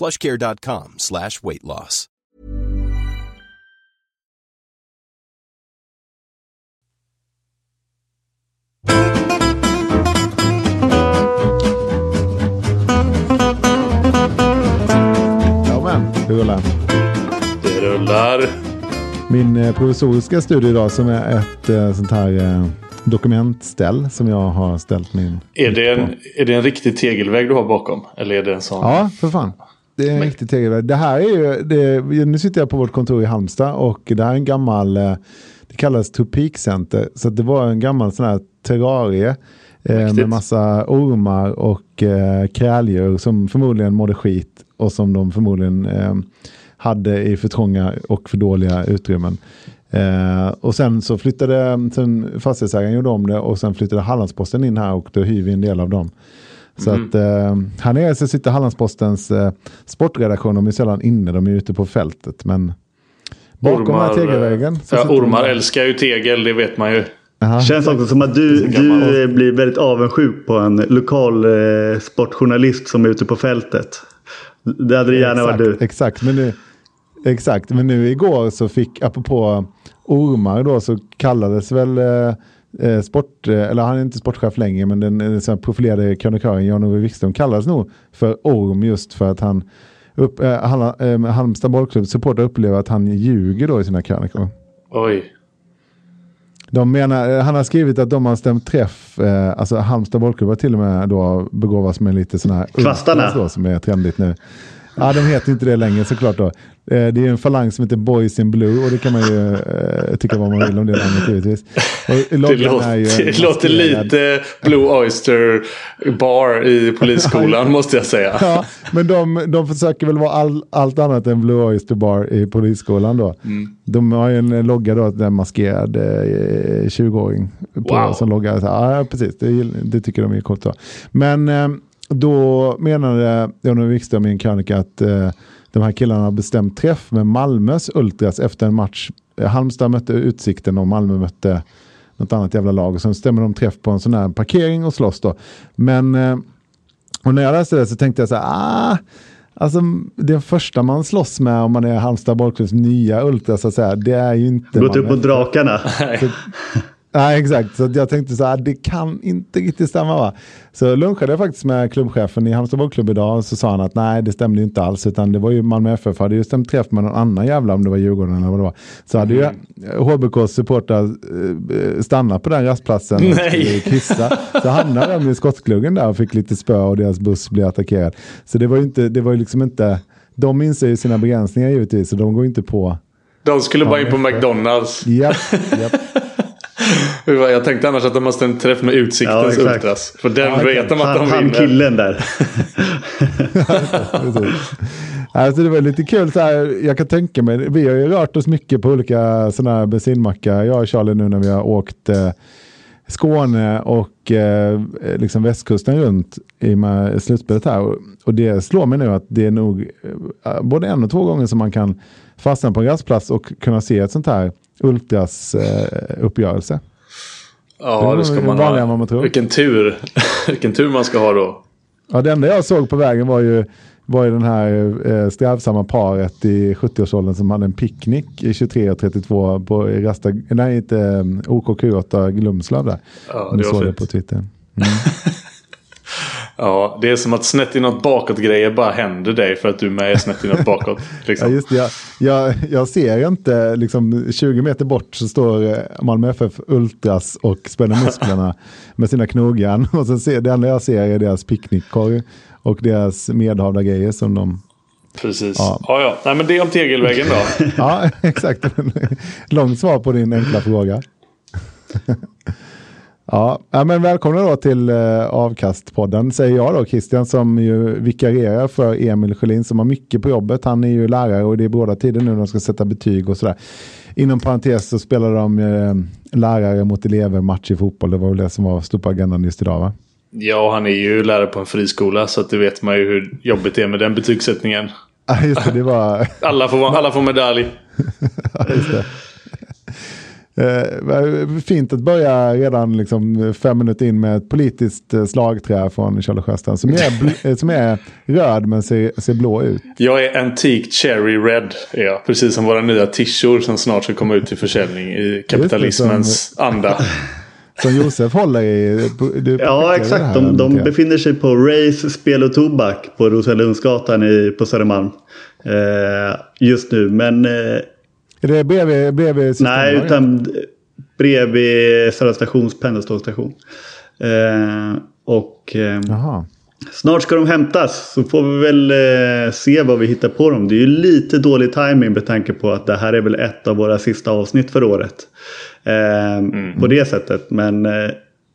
plushcare.com slash weight loss. Ja men, det rullar. Det rullar. Min eh, provisoriska studio idag som är ett eh, sånt här eh, dokumentställ som jag har ställt min... Är det, en, är det en riktig tegelvägg du har bakom? Eller är det en sån? Ja, för fan. Det är en riktig tegelvägg. Det här är ju, det, nu sitter jag på vårt kontor i Halmstad och det här är en gammal, eh, det kallas Topik Center. Så det var en gammal sån här terrarie eh, med massa ormar och eh, kräldjur som förmodligen mådde skit och som de förmodligen eh, hade i för trånga och för dåliga utrymmen. Eh, och sen så flyttade sen fastighetsägaren gjorde om det och sen flyttade Hallandsposten in här och då hyr vi en del av dem. Så Mhm. att eh, här nere så sitter Hallandspostens eh, sportredaktion, de är sällan inne, de är ute på fältet. Men bakom den här tegelväggen. så Ja, ormar de- älskar ju tegel, det vet man ju. Aha. Känns också som att du, du eh, blir väldigt avundsjuk på en lokal eh, sportjournalist som är ute på fältet. Det hade det gärna varit du. Exakt, men nu, exakt, men nu igår så fick, apropå ormar då, så kallades väl eh, eh, sport, eh, eller han är inte sportchef längre, men den eh, så profilerade krönikören Jan-Ove Wikström kallades nog för orm just för att han upp, eh, Hall, eh, Halmstad bollklubb supportrar upplever att han ljuger då i sina krönikor. Oj. De menar, eh, han har skrivit att de har stämt träff, eh, alltså Halmstad bollklubb har till och med då begåvats med lite sådana här Kvastarna. då, som är trendigt nu. Ja, de heter inte det längre såklart då. Eh, det är en falang som heter Boys in Blue och det kan man ju eh, tycka vad man vill om det namnet givetvis. Det, låter, det låter lite Blue Oyster Bar i polisskolan måste jag säga. Ja, men de, de försöker väl vara all, allt annat än Blue Oyster Bar i polisskolan då. Mm. De har ju en logga då, en maskerad eh, 20-åring på, Wow. som loggar. Så, ja, precis. Det, det tycker de är coolt. Då. Men eh, då menade Jan Wikström i en krönika att eh, de här killarna har bestämt träff med Malmös Ultras efter en match. Halmstad mötte Utsikten och Malmö mötte något annat jävla lag. Och sen stämmer de träff på en sån här parkering och slåss då. Men eh, och när jag läste det så tänkte jag så här, ah, alltså det första man slåss med om man är Halmstad bollklubbs nya ultra så att säga, det är ju inte... Gått upp mot drakarna. Nej, exakt. Så jag tänkte så här, det kan inte riktigt stämma va? Så lunchade jag faktiskt med klubbchefen i Halmstad bollklubb idag och så sa han att nej, det stämde ju inte alls, utan det var ju Malmö FF hade ju stämt träff med någon annan jävla, om det var Djurgården eller vad det var. Så hade ju HBKs supportrar eh, stannat på den rastplatsen och Nej. kissa. Så hamnade de i skottgluggen där och fick lite spö och deras buss blev attackerad. Så det var ju inte, det var ju liksom inte, de inser ju sina begränsningar givetvis, så de går inte på De skulle bara in på McDonalds. Japp, japp. Jag tänkte annars att de måste en träff med Ja, Utsiktens exakt. Ultras. För den Ja, vet de att Han, de han vinner. killen där. Alltså det var lite kul så här, jag kan tänka mig, vi har ju rört oss mycket på olika sådana här bensinmackar, jag och Charlie nu när vi har åkt eh, Skåne och eh, liksom västkusten runt i slutspelet här. Och, och det slår mig nu att det är nog eh, både en och två gånger som man kan fastna på en rastplats och kunna se ett sånt här Ultras eh, uppgörelse. Ja, det ska Det man ha. man tror. Vilken tur. Vilken tur man ska ha då. Ja, det enda jag såg på vägen var ju, var ju den här eh, strävsamma paret i 70-årsåldern som hade en picknick i 23 och 32 på Rasta, nej inte eh, OK Q8 Glumslöv där. Ja, det var såg det fint. på Twitter. Ja, det är som att snett inåt bakåt-grejer bara händer dig för att du med är snett inåt bakåt. Liksom. Ja, just det. Jag, jag, jag ser inte, liksom 20 meter bort så står eh, Malmö FF Ultras och spänner musklerna med sina knogjärn. Och så ser, det enda jag ser är deras picknickkorg och deras medhavda grejer som de... Precis. Ja, ja. ja. Nej, men det om tegelväggen då. ja, exakt. Långt svar på din enkla fråga. Ja, men välkomna då till eh, Avkastpodden säger jag då Christian som ju vikarierar för Emil Sjölin som har mycket på jobbet. Han är ju lärare och det är båda tider nu de ska sätta betyg och sådär. Inom parentes så spelar de eh, lärare mot elever match i fotboll. Det var väl det som var stort på agendan just idag va? Ja, han är ju lärare på en friskola så att det vet man ju hur jobbigt det är med den betygssättningen. Ja, just det, det var... alla, får, alla får medalj. ja. Eh, fint att börja redan liksom fem minuter in med ett politiskt eh, slagträ från Kjell Sjöstrand som är, eh, som är röd men ser, ser blå ut. Jag är Antique Cherry Red. Jag. Precis som våra nya tishor som snart ska komma ut till försäljning i kapitalismens som, anda. Som Josef håller i. Du ja exakt. De, de befinner sig på Race Spel och Tobak på Rosalundsgatan på Södermalm. Eh, just nu. Men eh, är det bredvid, bredvid Nej, utan bredvid Södra stations pendeltågsstation. Eh, och eh, snart ska de hämtas. Så får vi väl eh, se vad vi hittar på dem. Det är ju lite dålig timing med tanke på att det här är väl ett av våra sista avsnitt för året. Eh, mm. På det sättet. Men eh,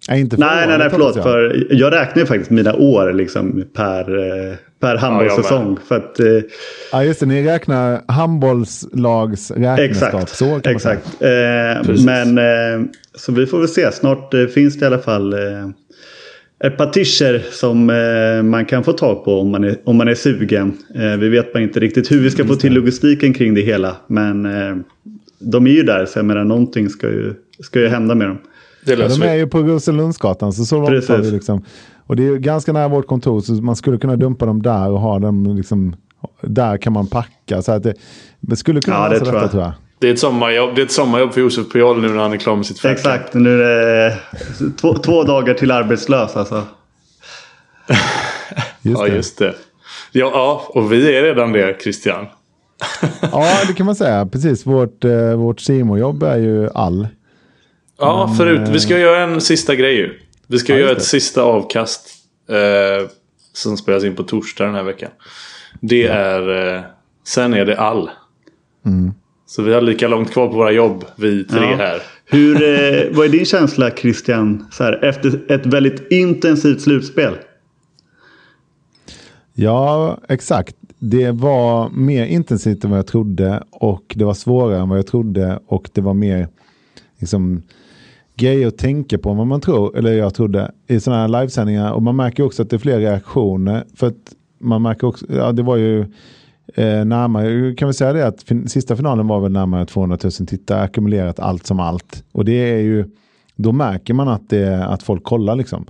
Nej, inte för nej, nej, nej, förlåt. För jag räknar ju faktiskt mina år liksom per, eh, per handbollssäsong. Ja, att, eh, ja, just det. Ni räknar handbollslags räkneskap. Så kan exakt. Eh, men eh, så vi får väl se. Snart eh, finns det i alla fall eh, ett par tischer som eh, man kan få tag på om man är, om man är sugen. Eh, vi vet bara inte riktigt hur vi ska få till logistiken kring det hela. Men eh, de är ju där så jag menar någonting ska ju, ska ju hända med dem. Det ja, de är ju på Rosenlundsgatan så så långt har vi liksom. Och det är ganska nära vårt kontor så man skulle kunna dumpa dem där och ha dem liksom. Där kan man packa. Så att det, det skulle kunna ja, vara så detta tror jag. Det är, ett sommarjobb, det är ett sommarjobb för Josef Pujol nu när han är klar med sitt fält. Exakt, nu är det två, två dagar till arbetslös alltså. just ja, just det. Ja, ja, och vi är redan det, Christian. ja, det kan man säga. Precis, vårt, eh, vårt jobb är ju all. Ja, Men, förut. Vi ska göra en sista grej ju. Vi ska ja, göra ett sista avkast. Eh, som spelas in på torsdag den här veckan. Det ja. är... Eh, sen är det all. Mm. Så vi har lika långt kvar på våra jobb, vi tre ja. här. Hur, eh, vad är din känsla Christian, så här, efter ett väldigt intensivt slutspel? Ja, exakt. Det var mer intensivt än vad jag trodde och det var svårare än vad jag trodde och det var mer liksom, grejer att tänka på än vad man tror, eller jag trodde, i sådana här livesändningar. Och man märker också att det är fler reaktioner. För att man märker också, ja det var ju eh, närmare, kan vi säga det att fin sista finalen var väl närmare 200 000 tittare, ackumulerat allt som allt. Och det är ju, då märker man att, det, att folk kollar liksom.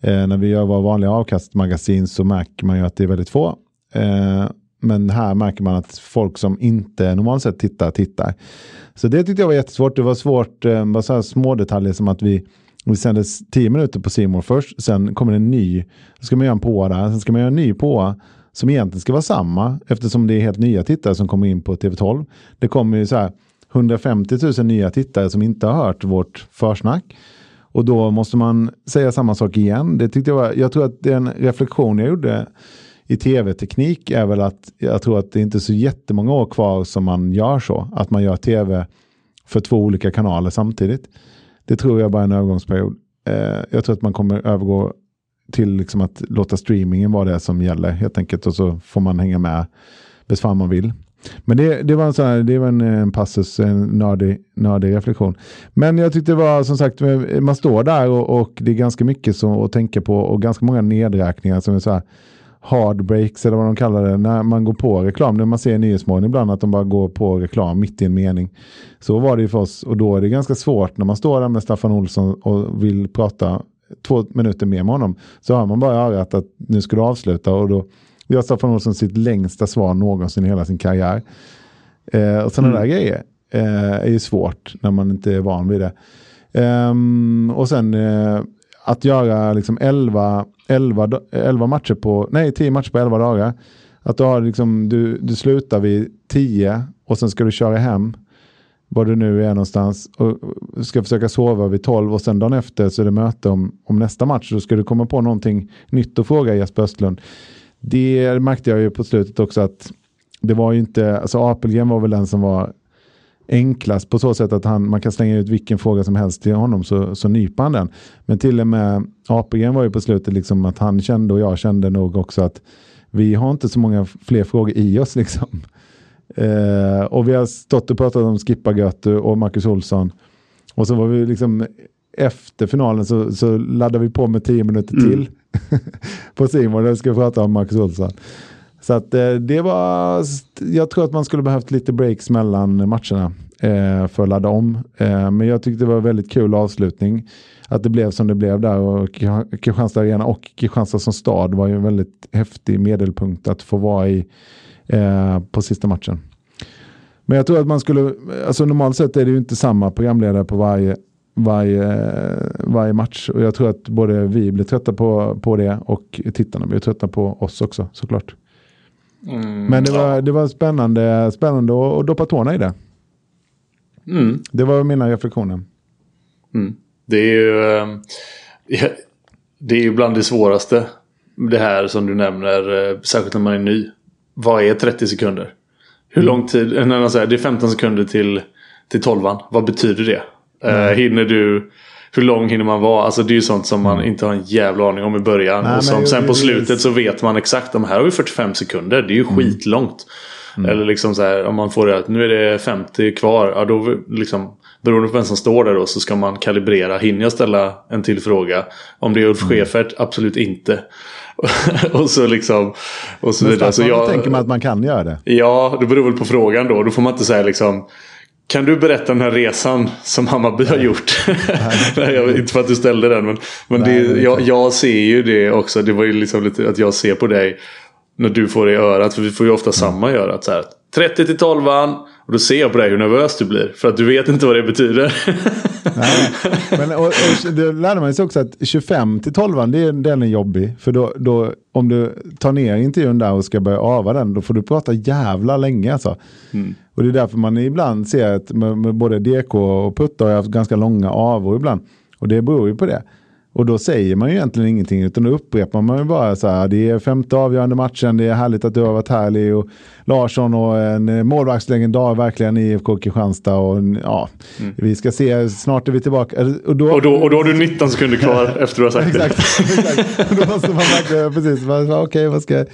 Eh, när vi gör våra vanliga avkastmagasin så märker man ju att det är väldigt få. Eh, men här märker man att folk som inte normalt sett tittar, tittar. Så det tyckte jag var jättesvårt. Det var svårt, eh, bara så här små detaljer som att vi, vi sändes tio minuter på Simor först, sen kommer en ny, så ska man göra en på där, sen ska man göra en ny på som egentligen ska vara samma eftersom det är helt nya tittare som kommer in på TV12. Det kommer ju så här 150 000 nya tittare som inte har hört vårt försnack. Och då måste man säga samma sak igen. Det tyckte jag, var, jag tror att det är en reflektion jag gjorde i tv-teknik är väl att jag tror att det inte är så jättemånga år kvar som man gör så. Att man gör tv för två olika kanaler samtidigt. Det tror jag bara är en övergångsperiod. Eh, jag tror att man kommer övergå till liksom att låta streamingen vara det som gäller helt enkelt och så får man hänga med bäst fan man vill. Men det, det var en, sån här, det var en, en passus, en nördig, nördig reflektion. Men jag tyckte det var som sagt, man står där och, och det är ganska mycket så att tänka på och ganska många nedräkningar som är så här hard breaks eller vad de kallar det, när man går på reklam. När man ser i Nyhetsmorgon ibland att de bara går på reklam mitt i en mening. Så var det ju för oss och då är det ganska svårt när man står där med Staffan Olsson och vill prata två minuter mer med honom. Så har man bara i örat att nu ska du avsluta och då gör Staffan Olsson sitt längsta svar någonsin i hela sin karriär. Eh, och sådana mm. där grejer eh, är ju svårt när man inte är van vid det. Um, och sen eh, att göra liksom 11, 11, 11 matcher på, nej 10 matcher på 11 dagar. Att du, har liksom, du, du slutar vid 10 och sen ska du köra hem var du nu är någonstans och ska försöka sova vid 12 och sen dagen efter så är det möte om, om nästa match. Då ska du komma på någonting nytt att fråga Jesper Östlund. Det märkte jag ju på slutet också att det var ju inte, alltså Apelgren var väl den som var enklast på så sätt att han, man kan slänga ut vilken fråga som helst till honom så, så nyper han den. Men till och med Apelgren var ju på slutet liksom att han kände och jag kände nog också att vi har inte så många fler frågor i oss liksom. Eh, och vi har stått och pratat om Skippa Götu och Marcus Olsson. Och så var vi liksom efter finalen så, så laddade vi på med tio minuter mm. till på Simon där vi ska prata om Marcus Olsson. Så att eh, det var, jag tror att man skulle behövt lite breaks mellan matcherna eh, för att ladda om. Eh, men jag tyckte det var väldigt kul avslutning. Att det blev som det blev där och Kristianstad Arena och Kristianstad som stad var ju en väldigt häftig medelpunkt att få vara i eh, på sista matchen. Men jag tror att man skulle, alltså normalt sett är det ju inte samma programledare på varje, varje, varje match. Och jag tror att både vi blir trötta på, på det och tittarna blir trötta på oss också såklart. Mm, Men det var, ja. det var spännande, spännande att, doppa tårna i det. Mm. Det var mina reflektioner. Mm. Det är ju ehm, det är ju bland det svåraste. Det här som du nämner, eh, särskilt när man är ny. Vad är 30 sekunder? Hur lång tid? Eh, när man säger, det är 15 sekunder till, till 12 Vad betyder det? Mm. Uh, hinner du... Hur lång hinner man vara? Alltså det är ju sånt som man mm. inte har en jävla aning om i början. Nej, och som, sen på slutet så vet man exakt. De här har ju 45 sekunder. Det är ju mm. skitlångt. Mm. Eller liksom så här om man får det att nu är det 50 kvar. Ja då liksom Beroende på vem som står där då så ska man kalibrera. Hinner jag ställa en till fråga? Om det är Ulf mm. Schäfert? Absolut inte. och så liksom... Och så vidare. Så jag tänker man att man kan göra det. Ja, det beror väl på frågan då. Då får man inte säga liksom... Kan du berätta den här resan som Hammarby har gjort? Nej, jag, inte för att du ställde den. Men, men Nej, det, jag, jag, ser ju det också. Det var ju liksom lite att jag ser på dig. När du får det i örat. För vi får ju ofta mm. samma i örat. Så här, 30 till 12 och då ser jag på dig hur nervös du blir. För att du vet inte vad det betyder. Nej, men, och, och, det lärde man sig också att 25 till 12 det, den är jobbig. För då, då, om du tar ner intervjun där och ska börja ava den, då får du prata jävla länge alltså. Mm. Och det är därför man ibland ser att med, med både DK och Putta har haft ganska långa avor ibland. Och det beror ju på det. Och då säger man ju egentligen ingenting utan då upprepar man ju bara så här. Det är femte avgörande matchen. Det är härligt att du har varit härlig. Och Larsson och en målvaktslegendar verkligen i IFK Kristianstad. Och ja, mm. vi ska se. Snart är vi tillbaka. Och då, och då, och då har du 19 sekunder kvar efter du har sagt exakt, det. exakt. då måste man verkligen, precis. Okej, okay, vad ska.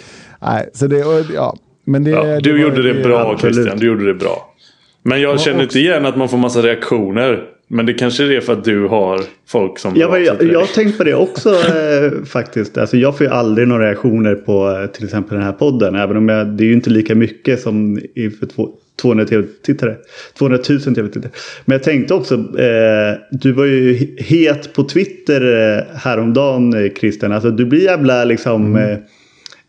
Nej, så det, och, ja. Men det, ja, du det gjorde det, det bra Christian. Du gjorde det bra. Men jag känner inte igen att man får massa reaktioner. Men det kanske är det för att du har folk som... Ja, jag, jag har tänkt på det också eh, faktiskt. Alltså, jag får ju aldrig några reaktioner på eh, till exempel den här podden. Även om jag, det är ju inte lika mycket som inför 200 tv-tittare. 200 000 tv-tittare. Men jag tänkte också, eh, du var ju het på Twitter eh, häromdagen eh, Christian. Alltså du blir jävla liksom... Mm.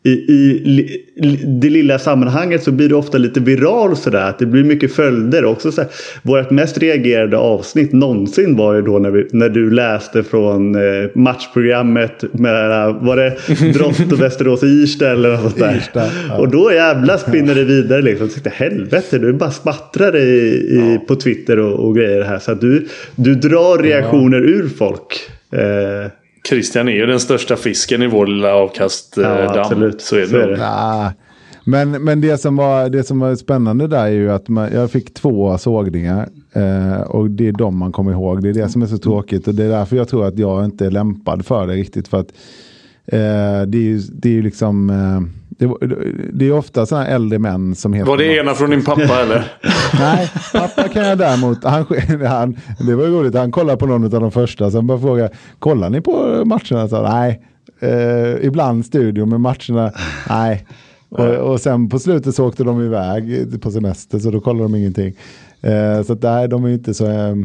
I, i, det lilla sammanhanget så blir det ofta llite viral sådär. Att det blir mycket följder. Också så vårt mest reagerade avsnitt någonsin var ju då när, vi, när du läste från eh, matchprogrammet med var det Drott och Västerås Irsta eller något sånt där. Irsta, ja. Och då jävla spinner det vidare liksom. Tänkte, helvete, du bara smattrar i, i ja. på Twitter och, och, grejer här. Så att du, du drar reaktioner ja. ur folk. Eh, Christian är ju den största fisken i vår lilla avkastdamm. Ja, absolut. Så är det. Så det. Nah. Men, men det, som var, det som var spännande där är ju att man, jag fick två sågningar. Eh, och det är de man kommer ihåg. Det är det som är så tråkigt. Och det är därför jag tror att jag inte är lämpad för det riktigt. För att eh, det är ju det är liksom... Eh, det, det, är ofta sådana äldre män som heter... Var det ena från din pappa eller? Nej, pappa kan jag däremot. Han, han, det var roligt, han kollade på någon av de första. Sen bara fråga, kollar ni på matcherna? Så, nej, eh, ibland studio, men matcherna, nej. Och, och, sen på slutet så åkte de iväg på semester, så då kollade de ingenting. Eh, så där, de är inte så... Eh,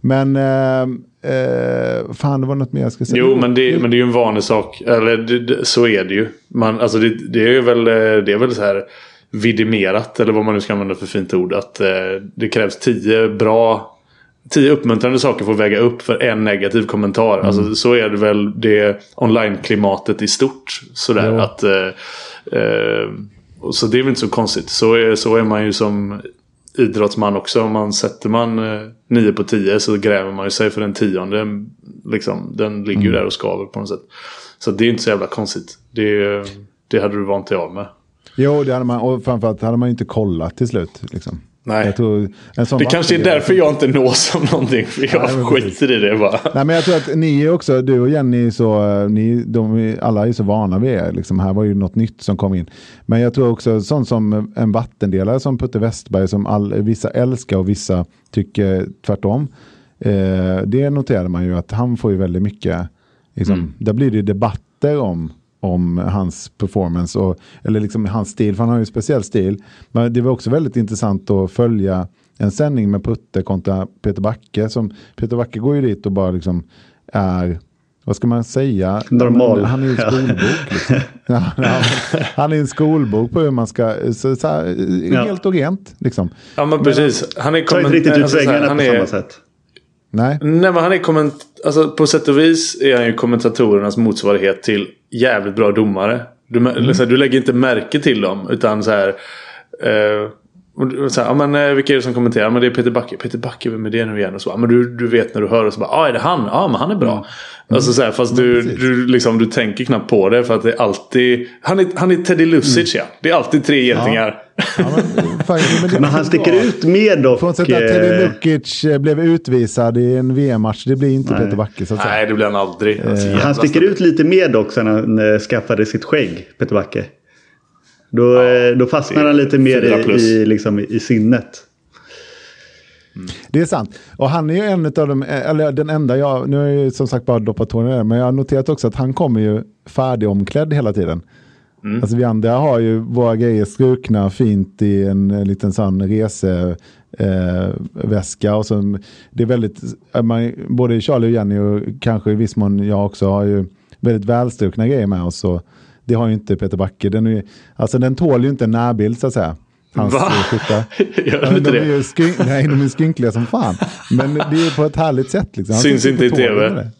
men eh, Uh, fan, det var något mer jag skulle säga. Jo, men det, men det är ju en vanlig sak. Eller det, så är det ju. Man, alltså det, det, är väl, eh, det är väl så här vidimerat. Eller vad man nu ska använda för fint ord. Att uh, det krävs tio bra tio uppmuntrande saker får väga upp för en negativ kommentar. Mm. Alltså, så är det väl det online-klimatet i stort. Sådär att... Eh, eh, så det är väl inte så konstigt. Så är, så är man ju som idrottsman också. Om man sätter man eh, 9 på 10 så gräver man ju sig för den tionde. Liksom, den ligger ju mm. där och skaver på något sätt. Så det är inte så jävla konstigt. Det, det hade du vant dig av med. Jo, det hade man. Och framförallt hade man inte kollat till slut. Liksom. Nej. Det kanske är därför jag inte nås av någonting. För jag Nej, skiter i det bara. Nej, men jag tror att ni är också, du och Jenny, så, ni, de, alla är så vana vid er. Liksom, här var ju något nytt som kom in. Men jag tror också sånt som en vattendelare som Putte Westberg, som all, vissa älskar och vissa tycker tvärtom. Eh, det noterade man ju att han får ju väldigt mycket, liksom, mm. där blir det debatter om om hans performance, och, eller liksom hans stil, för han har ju en speciell stil. Men det var också väldigt intressant att följa en sändning med Putte kontra Peter Backe. Som, Peter Backe går ju dit och bara liksom är, vad ska man säga? Normal. Han är ju en skolbok. Liksom. ja, han är en skolbok på hur man ska, så, så här, ja. helt och rent. Liksom. Ja men precis. Han är, komment- riktigt ut alltså, väggarna på samma sätt. Nej. Nej men han är komment alltså, på sätt och vis är han ju kommentatorernas motsvarighet till jävligt bra domare. Du, mm. liksom, du lägger inte märke till dem. Utan så här. Eh, så här, ja, men, eh, vilka är det som kommenterar? Men det är Peter Backe. Peter Backe, vem är det nu igen? Och så, ja, men du, du vet när du hör och så bara, ja är det han? Ja men han är bra. Mm. Alltså, så här, fast du, du, liksom, du tänker knappt på det för att det är alltid... Han är, han är Teddy Lucic mm. ja. Det är alltid tre getingar. Ja. Ja, men, fan, men, men, han sticker bra. ut mer dock. Frånsett att Teddy eh, Lukic eh, blev utvisad i en VM-match. Det blir inte Nej. Peter Backe. Så att säga. Nej, det blir han aldrig. Eh. Han sticker ut lite mer dock sen han skaffade sitt skägg, Peter Backe. Då, ja, då fastnar han lite mer i, i, liksom, i sinnet. Mm. Det är sant. Och han är ju en av de, eller den enda jag, nu har jag ju som sagt bara doppat tårna i men jag har noterat också att han kommer ju färdigomklädd hela tiden. Mm. Alltså vi andra har ju våra grejer strukna fint i en, en liten sån resväska. Eh, och så, det är väldigt, man, både Charlie och Jenny och kanske i viss mån jag också har ju väldigt välstrukna grejer med oss. Och det har ju inte Peter Backe. Den, är, alltså den tål ju inte en närbild så att säga. Hans Va? Gör de inte de det? Skyn nej, de är skrynkliga som fan. Men det är på ett härligt sätt. Liksom. Syns inte i tv.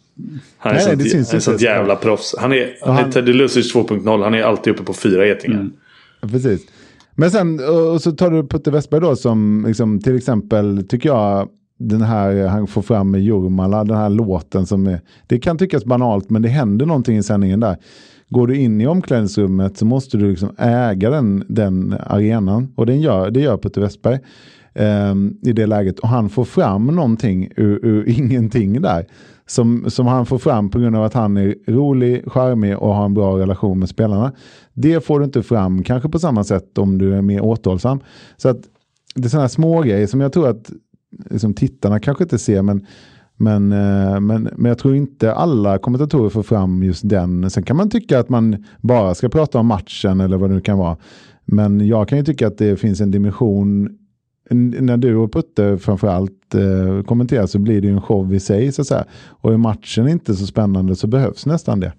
Han är nej, sånt, det syns en sånt jävla proffs. Han är, han, han är Teddy Lucic 2.0. Han är alltid uppe på fyra getingar. Mm. Precis. Men sen och så tar du Putte Westberg då som liksom, till exempel tycker jag den här han får fram med Jurmala, den här låten som är, det kan tyckas banalt men det händer någonting i sändningen där. Går du in i omklädningsrummet så måste du liksom äga den, den arenan. Och den gör, det gör Putte Westberg eh, i det läget. Och han får fram någonting ur, ur ingenting där. Som, som han får fram på grund av att han är rolig, charmig och har en bra relation med spelarna. Det får du inte fram kanske på samma sätt om du är mer återhållsam. Så att det är sådana små grejer som jag tror att liksom, tittarna kanske inte ser men men, eh, men, men jag tror inte alla kommentatorer får fram just den. Sen kan man tycka att man bara ska prata om matchen eller vad det nu kan vara. Men jag kan ju tycka att det finns en dimension när du och Putte framförallt eh, kommenterar så blir det ju en show i sig. Så att säga. Och är matchen inte så spännande så behövs nästan det.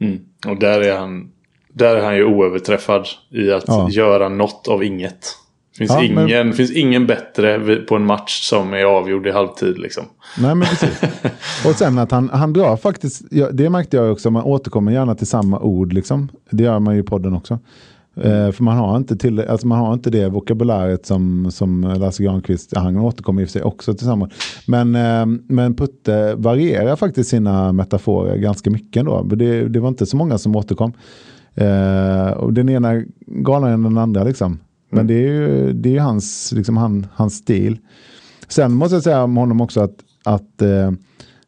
Mm. Och där är, han, där är han ju oöverträffad i att ja. göra något av inget. Finns, ja, ingen, men... finns ingen bättre på en match som är avgjord i halvtid. Liksom. Nej, men precis. Och sen att han, han drar faktiskt, det märkte jag också, man återkommer gärna till samma ord. Liksom. Det gör man ju i podden också. Eh, för man har, inte till, alltså man har inte det vokabuläret som, som Lasse Granqvist, han återkommer i och för sig också till samma. Men, eh, men Putte varierar faktiskt sina metaforer ganska mycket ändå. Det, det var inte så många som återkom. Eh, och den ena galnare än den andra liksom. Men det är ju, det är ju hans, liksom han, hans stil. Sen måste jag säga om honom också att, att eh,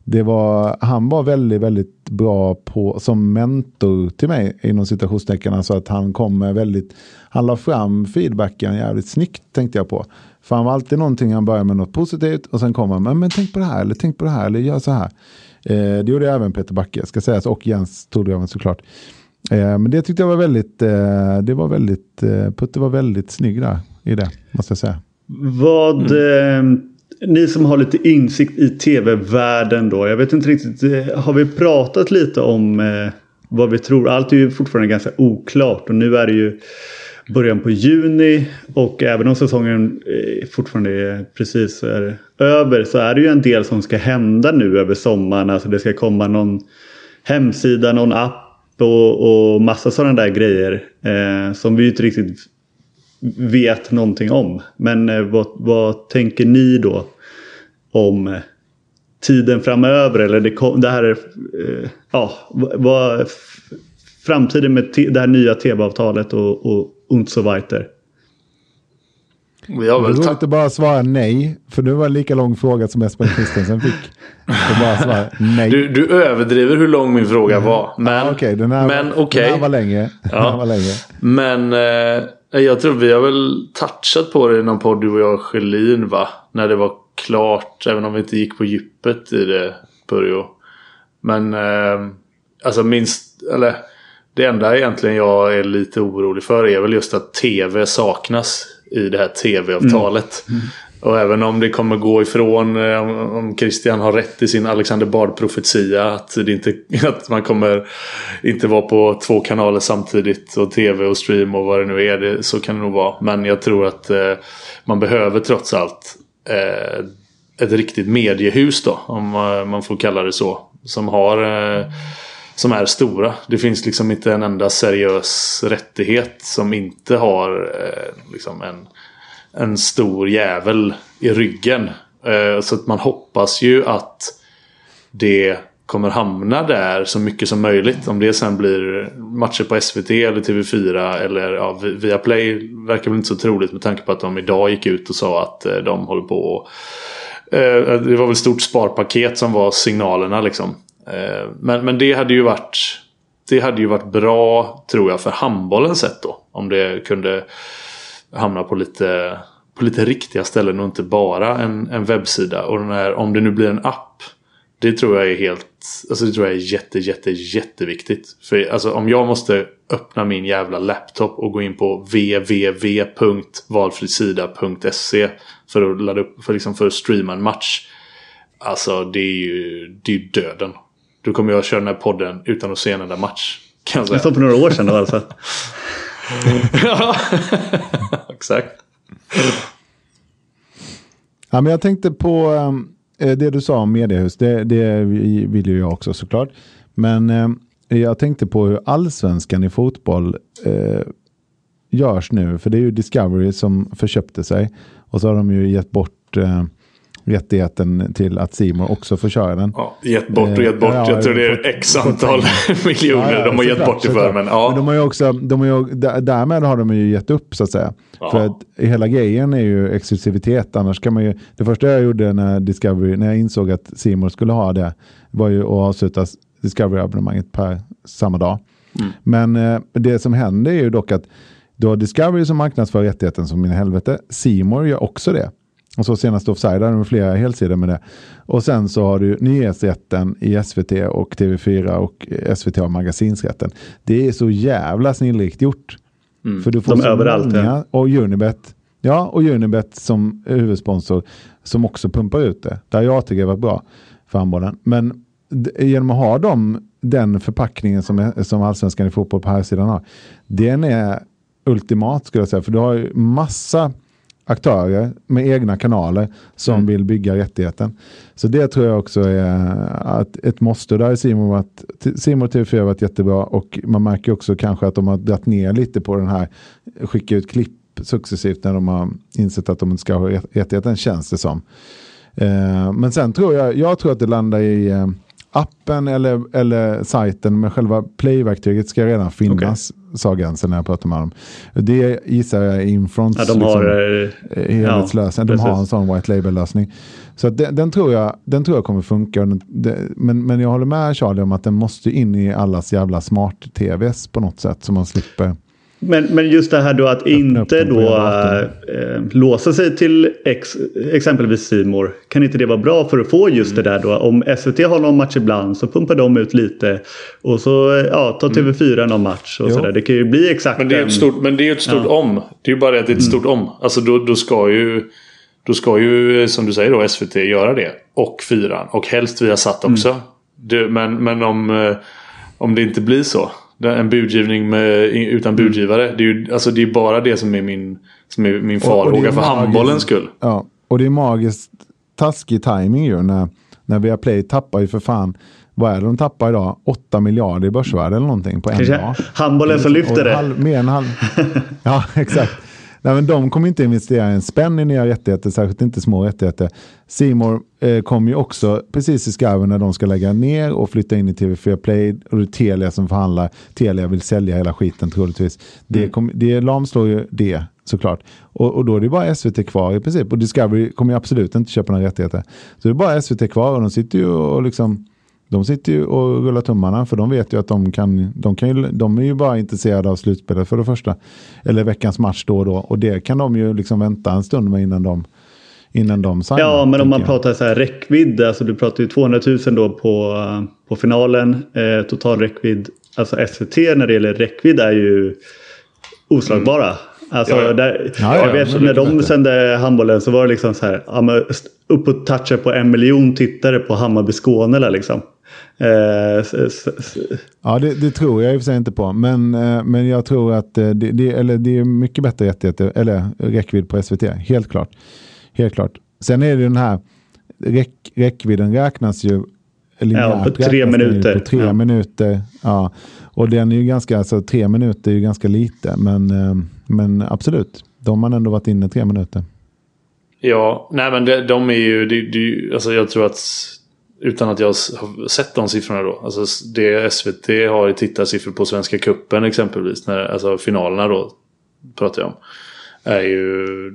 det var, han var väldigt, väldigt bra på, som mentor till mig inom citationstecken. Alltså att han kom med väldigt, han la fram feedbacken jävligt snyggt tänkte jag på. För han var alltid någonting, han började med något positivt och sen kom han med, men tänk på det här, eller tänk på det här, eller gör så här. Eh, det gjorde även Peter Backe, ska sägas, och Jens Tordöven såklart. Eh, men det tyckte jag var väldigt, eh, det var väldigt, eh, Putte var väldigt snygg där i det, måste jag säga. Vad, mm. eh, ni som har lite insikt i tv-världen då, jag vet inte riktigt, har vi pratat lite om eh, vad vi tror? Allt är ju fortfarande ganska oklart och nu är det ju början på juni. Och även om säsongen eh, fortfarande är precis är över så är det ju en del som ska hända nu över sommaren. Alltså det ska komma någon hemsida, någon app och, och massa sådana där grejer. Eh, som vi inte riktigt vet någonting om. Men eh, vad, vad tänker ni då om tiden framöver? Eller det, det här eh, ja, vad, framtiden med det här nya tv-avtalet och, och und so weiter? Har väl du inte bara svara nej, för det var en lika lång fråga som Espen Christensen fick. Bara svara nej. Du, du överdriver hur lång min fråga var. Men, ah, okay, den, här, men, var, okay. den här var längre. Ja. var längre. Men eh, jag tror vi har väl touchat på det i någon podd, du och jag och Schelin, va? När det var klart, även om vi inte gick på djupet i det, Börjo. Men, eh, alltså minst, eller det enda egentligen jag är lite orolig för är väl just att tv saknas i det här tv-avtalet. Mm. Mm. Och även om det kommer gå ifrån, eh, om Christian har rätt i sin Alexander Bard-profetia, att, det inte, att man kommer inte vara på två kanaler samtidigt och tv och stream och vad det nu är. Det, så kan det nog vara. Men jag tror att eh, man behöver trots allt eh, ett riktigt mediehus då, om eh, man får kalla det så. Som har eh, som är stora. Det finns liksom inte en enda seriös rättighet som inte har eh, liksom en, en stor jävel i ryggen. Eh, så att man hoppas ju att det kommer hamna där så mycket som möjligt. Om det sen blir matcher på SVT eller TV4 eller ja, via Play verkar väl inte så troligt med tanke på att de idag gick ut och sa att eh, de håller på och, eh, Det var väl stort sparpaket som var signalerna liksom. Eh, men, men det hade ju varit Det hade ju varit bra tror jag för handbollen sett då. Om det kunde hamna på lite på lite riktiga ställen och inte bara en, en webbsida. Och den här, om det nu blir en app. Det tror jag är helt Alltså det tror jag är jätte jätte jätteviktigt. För alltså om jag måste öppna min jävla laptop och gå in på www.valfrisida.se för att ladda upp, för, liksom för att streama en match. Alltså det är ju, det är döden. Då kommer jag köra den här podden utan att se en enda match. Kan jag säga. Det för några år sedan då alltså. ja, exakt. Ja, men jag tänkte på äh, det du sa om mediehus. Det, det vill ju jag också såklart. Men äh, jag tänkte på hur allsvenskan i fotboll äh, görs nu. För det är ju Discovery som förköpte sig. Och så har de ju gett bort rättigheten till att Simon också får köra den. Ja, gett bort och gett bort. Ja, jag tror det är x antal miljoner ja, ja, de har gett bort det för. Men, ja. men de har ju också, de har ju, därmed har de ju gett upp så att säga. För att hela grejen är ju exklusivitet. Annars kan man ju, det första jag gjorde när Discovery, när jag insåg att Simon skulle ha det, var ju att avsluta Discovery-abonnemanget per samma dag. Mm. Men eh, det som händer är ju dock att har Discovery som marknadsför rättigheten som min helvete. Simor gör också det. Och så senast Offside hade de flera helsidor med det. Och sen så har du nyhetsrätten i SVT och TV4 och SVT har magasinsrätten. Det är så jävla snillrikt gjort. Mm. För du får De så överallt. Många, ja. Och Unibet. Ja, och Unibet som huvudsponsor som också pumpar ut det. Där jag tycker det var bra för handbollen. Men genom att ha dem, den förpackningen som, som allsvenskan i fotboll på här sidan har. Den är ultimat skulle jag säga. För du har ju massa aktörer med egna kanaler som mm. vill bygga rättigheten. Så det tror jag också är att ett måste. Där har Simon, varit, Simon TV4 varit jättebra och man märker också kanske att de har dragit ner lite på den här skicka ut klipp successivt när de har insett att de inte ska ha rättigheten känns det som. Eh, men sen tror jag, jag tror att det landar i eh, appen eller, eller sajten med själva playverktyget ska redan finnas, okay. sa Gansen när jag pratade med dem. Det gissar jag är Infronts ja, de har, liksom, eh, helhetslösning. Ja, de har en sån white label-lösning. Så den, den, tror jag, den tror jag kommer funka. Men, men jag håller med Charlie om att den måste in i allas jävla smart-tvs på något sätt så man slipper men, men just det här då att inte då äh, låsa sig till ex, exempelvis Simor. Kan inte det vara bra för att få just mm. det där då? Om SVT har någon match ibland så pumpar de ut lite. Och så ja, tar mm. TV4 någon match och sådär. Det kan ju bli exakt Men det är ju ett stort, men det är ett stort ja. om. Det är ju bara det att det är ett mm. stort om. Alltså då, då ska ju... Då ska ju, som du säger då, SVT göra det. Och fyran. Och helst vi har satt också. Mm. Det, men, men om, eh, om det inte blir så. En budgivning med, utan mm. budgivare. Det är ju alltså, det är bara det som är min, som är min farhåga för handbollens skull. Ja, och det är magiskt taskig timing ju när, när Viaplay tappar ju för fan vad är det de tappar idag? 8 miljarder i börsvärde eller någonting på en dag. Handbollen som lyfter det. Halv, mer än halv, ja, exakt. Nej, men de kommer inte investera en spänn i nya rättigheter, särskilt inte små rättigheter. Simor eh, kommer ju också precis i skarven när de ska lägga ner och flytta in i TV4 Play. Och det är Telia som förhandlar. Telia vill sälja hela skiten troligtvis. Det, mm. kom, det lamslår ju det såklart. Och, och då är det bara SVT kvar i princip. Och Discovery kommer ju absolut inte köpa några rättigheter. Så det är bara SVT kvar och de sitter ju och liksom de sitter ju och rullar tummarna för de vet ju att de kan, de kan ju, de är ju bara intresserade av slutspelet för det första. Eller veckans match då och då. Och det kan de ju liksom vänta en stund med innan de innan de signar. Ja, men om man jag. pratar så här räckvidd, alltså du pratar ju 200 000 då på, på finalen. Eh, total räckvidd, alltså SVT när det gäller räckvidd är ju oslagbara. Mm. Alltså, ja, där, ja, jag vet, när de sände handbollen så var det liksom så här, upp och toucha på en miljon tittare på Hammarby Skåne. Liksom. Eh, ja, det, det, tror jag i och för sig inte på. Men, eh, men jag tror att eh, det, det, eller det är mycket bättre rättigheter, eller räckvidd på SVT. Helt klart. Helt klart. Sen är det den här räck, räckvidden räknas ju Ja, på tre minuter. På tre ja. minuter. Ja. Och den är ju ganska, alltså tre minuter är ju ganska lite. Men, men absolut, de har ändå varit inne tre minuter. Ja, nej men de, de är ju, de, de, alltså jag tror att utan att jag har sett de siffrorna då. Alltså det SVT har i tittarsiffror på Svenska Kuppen exempelvis. När, alltså finalerna då pratar jag om. Är ju,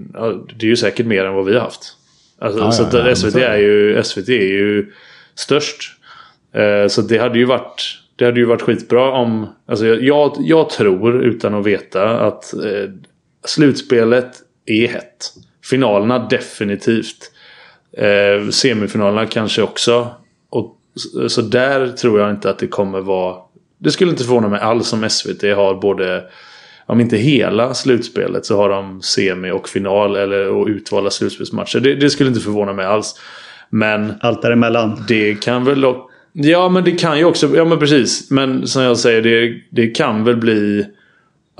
det är ju säkert mer än vad vi har haft. Alltså, ja, så ja, ja, SVT, är ju, SVT är ju störst. Eh, så det hade ju varit det hade ju varit skitbra om... Alltså jag, jag tror utan att veta att eh, slutspelet är hett. Finalerna definitivt. Eh, semifinalerna kanske också. Och, så där tror jag inte att det kommer vara... Det skulle inte förvåna mig alls om SVT har både... Om inte hela slutspelet så har de semi och final eller och utvalda slutspelsmatcher. Det, det skulle inte förvåna mig alls. Men... Allt däremellan. Det kan väl... Ja men det kan ju också... Ja men precis. Men som jag säger det, det kan väl bli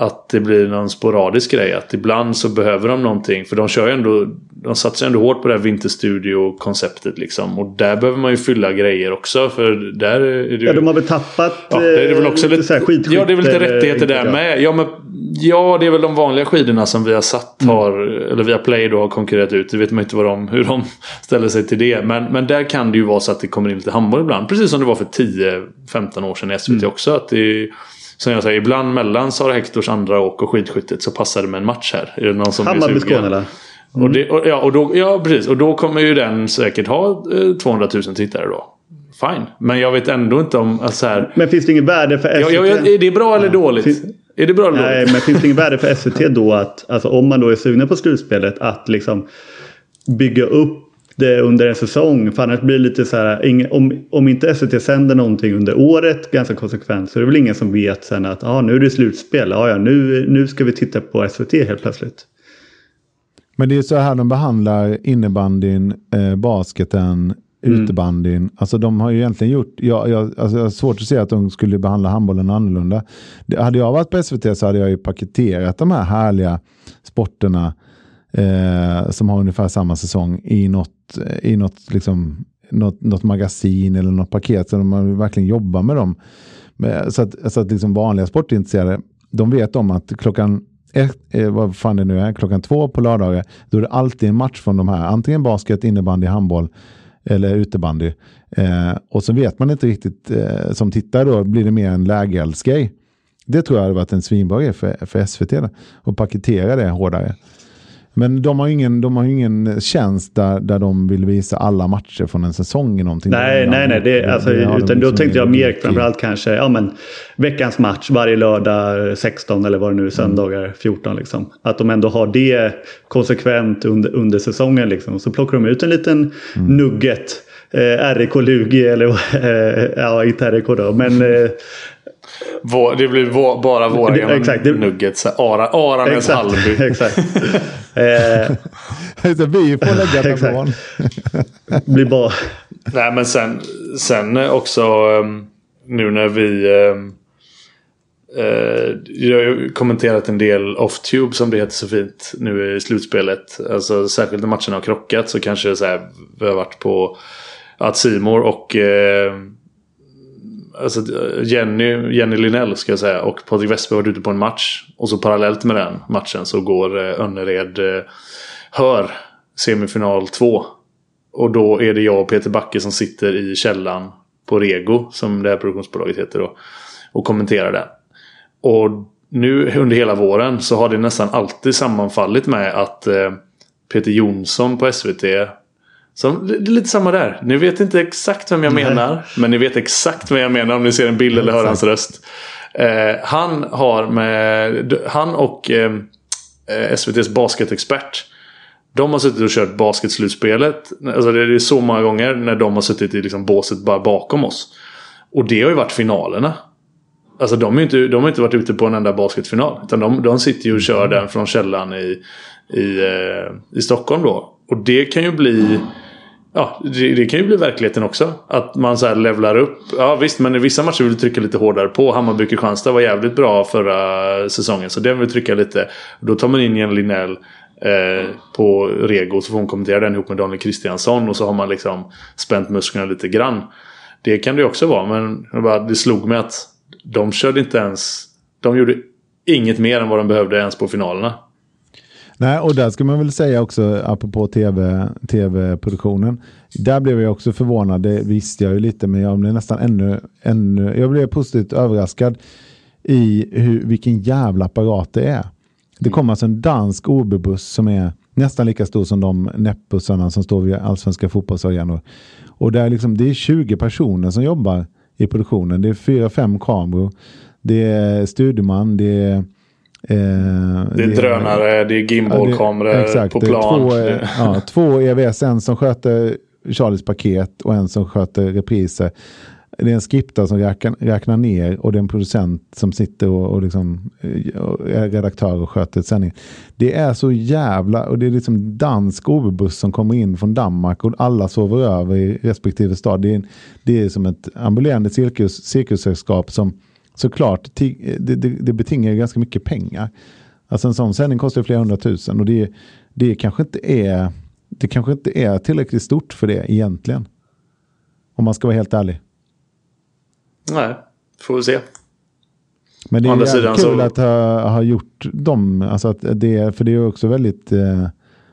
att det blir någon sporadisk grej. Att ibland så behöver de någonting. För de kör ju ändå... De satsar ändå hårt på det här Vinterstudio-konceptet liksom. Och där behöver man ju fylla grejer också. För där är det ju... Ja, de har väl tappat ja, det är väl också lite, lite skitskytte, Ja, det är väl lite rättigheter där med. Ja, men, ja, det är väl de vanliga skidorna som vi har satt mm. har... Eller via Play då har konkurrerat ut. Det vet man inte vad de, hur de ställer sig till det. Men, men där kan det ju vara så att det kommer in lite handboll ibland. Precis som det var för 10-15 år sedan i SVT mm. också. Att det som jag säger, ibland mellan Sara Hectors andra åk och skidskyttet så passar det med en match här. Är det någon som Hammarby Skåne eller? Mm. Och, det, och, ja, och då, ja, precis. Och då kommer ju den säkert ha eh, 200 000 tittare då. Fine. Men jag vet ändå inte om... Alltså här, men finns det inget värde för SVT? Ja, ja, är det bra eller dåligt? Finns, är det bra eller nej, dåligt? men finns det inget värde för SVT då att, alltså, om man då är sugna på slutspelet, att liksom bygga upp det under en säsong. För annars blir det lite så här, om, om inte SVT sänder någonting under året ganska konsekvent så är det väl ingen som vet sen att ah, nu är det slutspel. Ah, ja, nu, nu ska vi titta på SVT helt plötsligt. Men det är så här de behandlar innebandyn, eh, basketen, mm. utebandyn. Alltså de har ju egentligen gjort, jag, jag, alltså jag har svårt att se att de skulle behandla handbollen annorlunda. Det, hade jag varit på SVT så hade jag ju paketerat de här härliga sporterna eh, som har ungefär samma säsong i något, eh, i något, liksom, något, något magasin eller något paket. Så man verkligen jobbar med dem. Så att, så att liksom vanliga sportintresserade, de vet om att klockan ett, eh, vad fan det nu är, klockan två på lördagar, då är det alltid en match från de här. Antingen basket, innebandy, handboll eller utebandy. Eh, och så vet man inte riktigt, eh, som tittare då, blir det mer en lägereldsgrej. Det tror jag hade varit en svinbra grej för, för SVT. Att paketera det hårdare. Men de har ingen, de har ingen tjänst där, där de vill visa alla matcher från en säsong. I någonting nej, nej, nej. Det, alltså, det utan då liksom tänkte jag mer framförallt kanske ja, men, veckans match varje lördag 16 eller vad det nu är, söndagar 14. Liksom. Att de ändå har det konsekvent under, under säsongen. Liksom. Så plockar de ut en liten mm. nugget. Eh, RIK Lugi eller eh, ja, inte RIK då. Men eh, vår, det blir vår, bara våra det, exakt, det, nuggets. Ara, Aranäs Hallby. exakt. eh, vi får lägga tablån. blir bara... Nej men sen, sen också um, nu när vi um, Eh, jag har ju kommenterat en del off-tube som det heter så fint nu i slutspelet. Alltså särskilt när matcherna har krockat så kanske så här, vi har varit på att Simor och eh, alltså eh, Jenny, Jenny Linnell ska jag säga och Patrik Westberg har varit ute på en match. Och så parallellt med den matchen så går eh, Önnered eh, Hör semifinal 2. Och då är det jag och Peter Backe som sitter i källan på Rego som det här produktionsbolaget heter då. Och kommenterar den. Och nu under hela våren så har det nästan alltid sammanfallit med att eh, Peter Jonsson på SVT som, det är lite samma där. Ni vet inte exakt vem jag Nej. menar. Men ni vet exakt vem jag menar om ni ser en bild eller hör hans röst. Eh, han har med... Han och eh, eh SVTs basketexpert. De har suttit och kört basketslutspelet. Alltså det är så många gånger när de har suttit i liksom båset bara bakom oss. Och det har ju varit finalerna. Alltså de, är inte, de har inte varit ute på en enda basketfinal. Utan de, de sitter ju och kör den från källan i, i, eh, i Stockholm då. Och det kan ju bli... Ja, det, det, kan ju bli verkligheten också. Att man så här levlar upp. Ja visst, men i vissa matcher vill du trycka lite hårdare på. Hammarby-Kristianstad var jävligt bra förra säsongen. Så den vill trycka lite. Då tar man in Jenny Linnell eh, på Rego. Så får hon kommentera den ihop med Daniel Kristiansson. Och så har man liksom spänt musklerna lite grann. Det kan det också vara. Men det slog mig att de körde inte ens... De gjorde inget mer än vad de behövde ens på finalerna. Nej, och där ska man väl säga också, apropå TV, tv-produktionen. Där blev jag också förvånad, det visste jag ju lite, men jag blev nästan ännu, ännu jag blev positivt överraskad i hur, vilken jävla apparat det är. Det kom alltså en dansk OB-buss som är nästan lika stor som de näppbussarna som står vid allsvenska fotbollsarenor. Och där liksom, det är 20 personer som jobbar i produktionen. Det är fyra, fem kameror. Det är studieman, det är Eh, det är det, drönare, det är gimbalkameror ja, på plan. Två, ja, två EVS, en som sköter Charlies paket och en som sköter repriser. Det är en skriptare som räknar, räknar ner och det är en producent som sitter och, och liksom, är redaktör och sköter sändningen. Det är så jävla, och det är liksom dansk OB-buss som kommer in från Danmark och alla sover över i respektive stad. Det är, det är som ett ambulerande cirkus, cirkussällskap som såklart, det, det, det betingar ganska mycket pengar. Alltså en sån sändning kostar flera hundratusen och det, det, kanske inte är, det kanske inte är tillräckligt stort för det egentligen. Om man ska vara helt ärlig. Nej, får vi se. Men det är kul så... att ha, ha gjort dem, alltså att det, för det är också väldigt eh,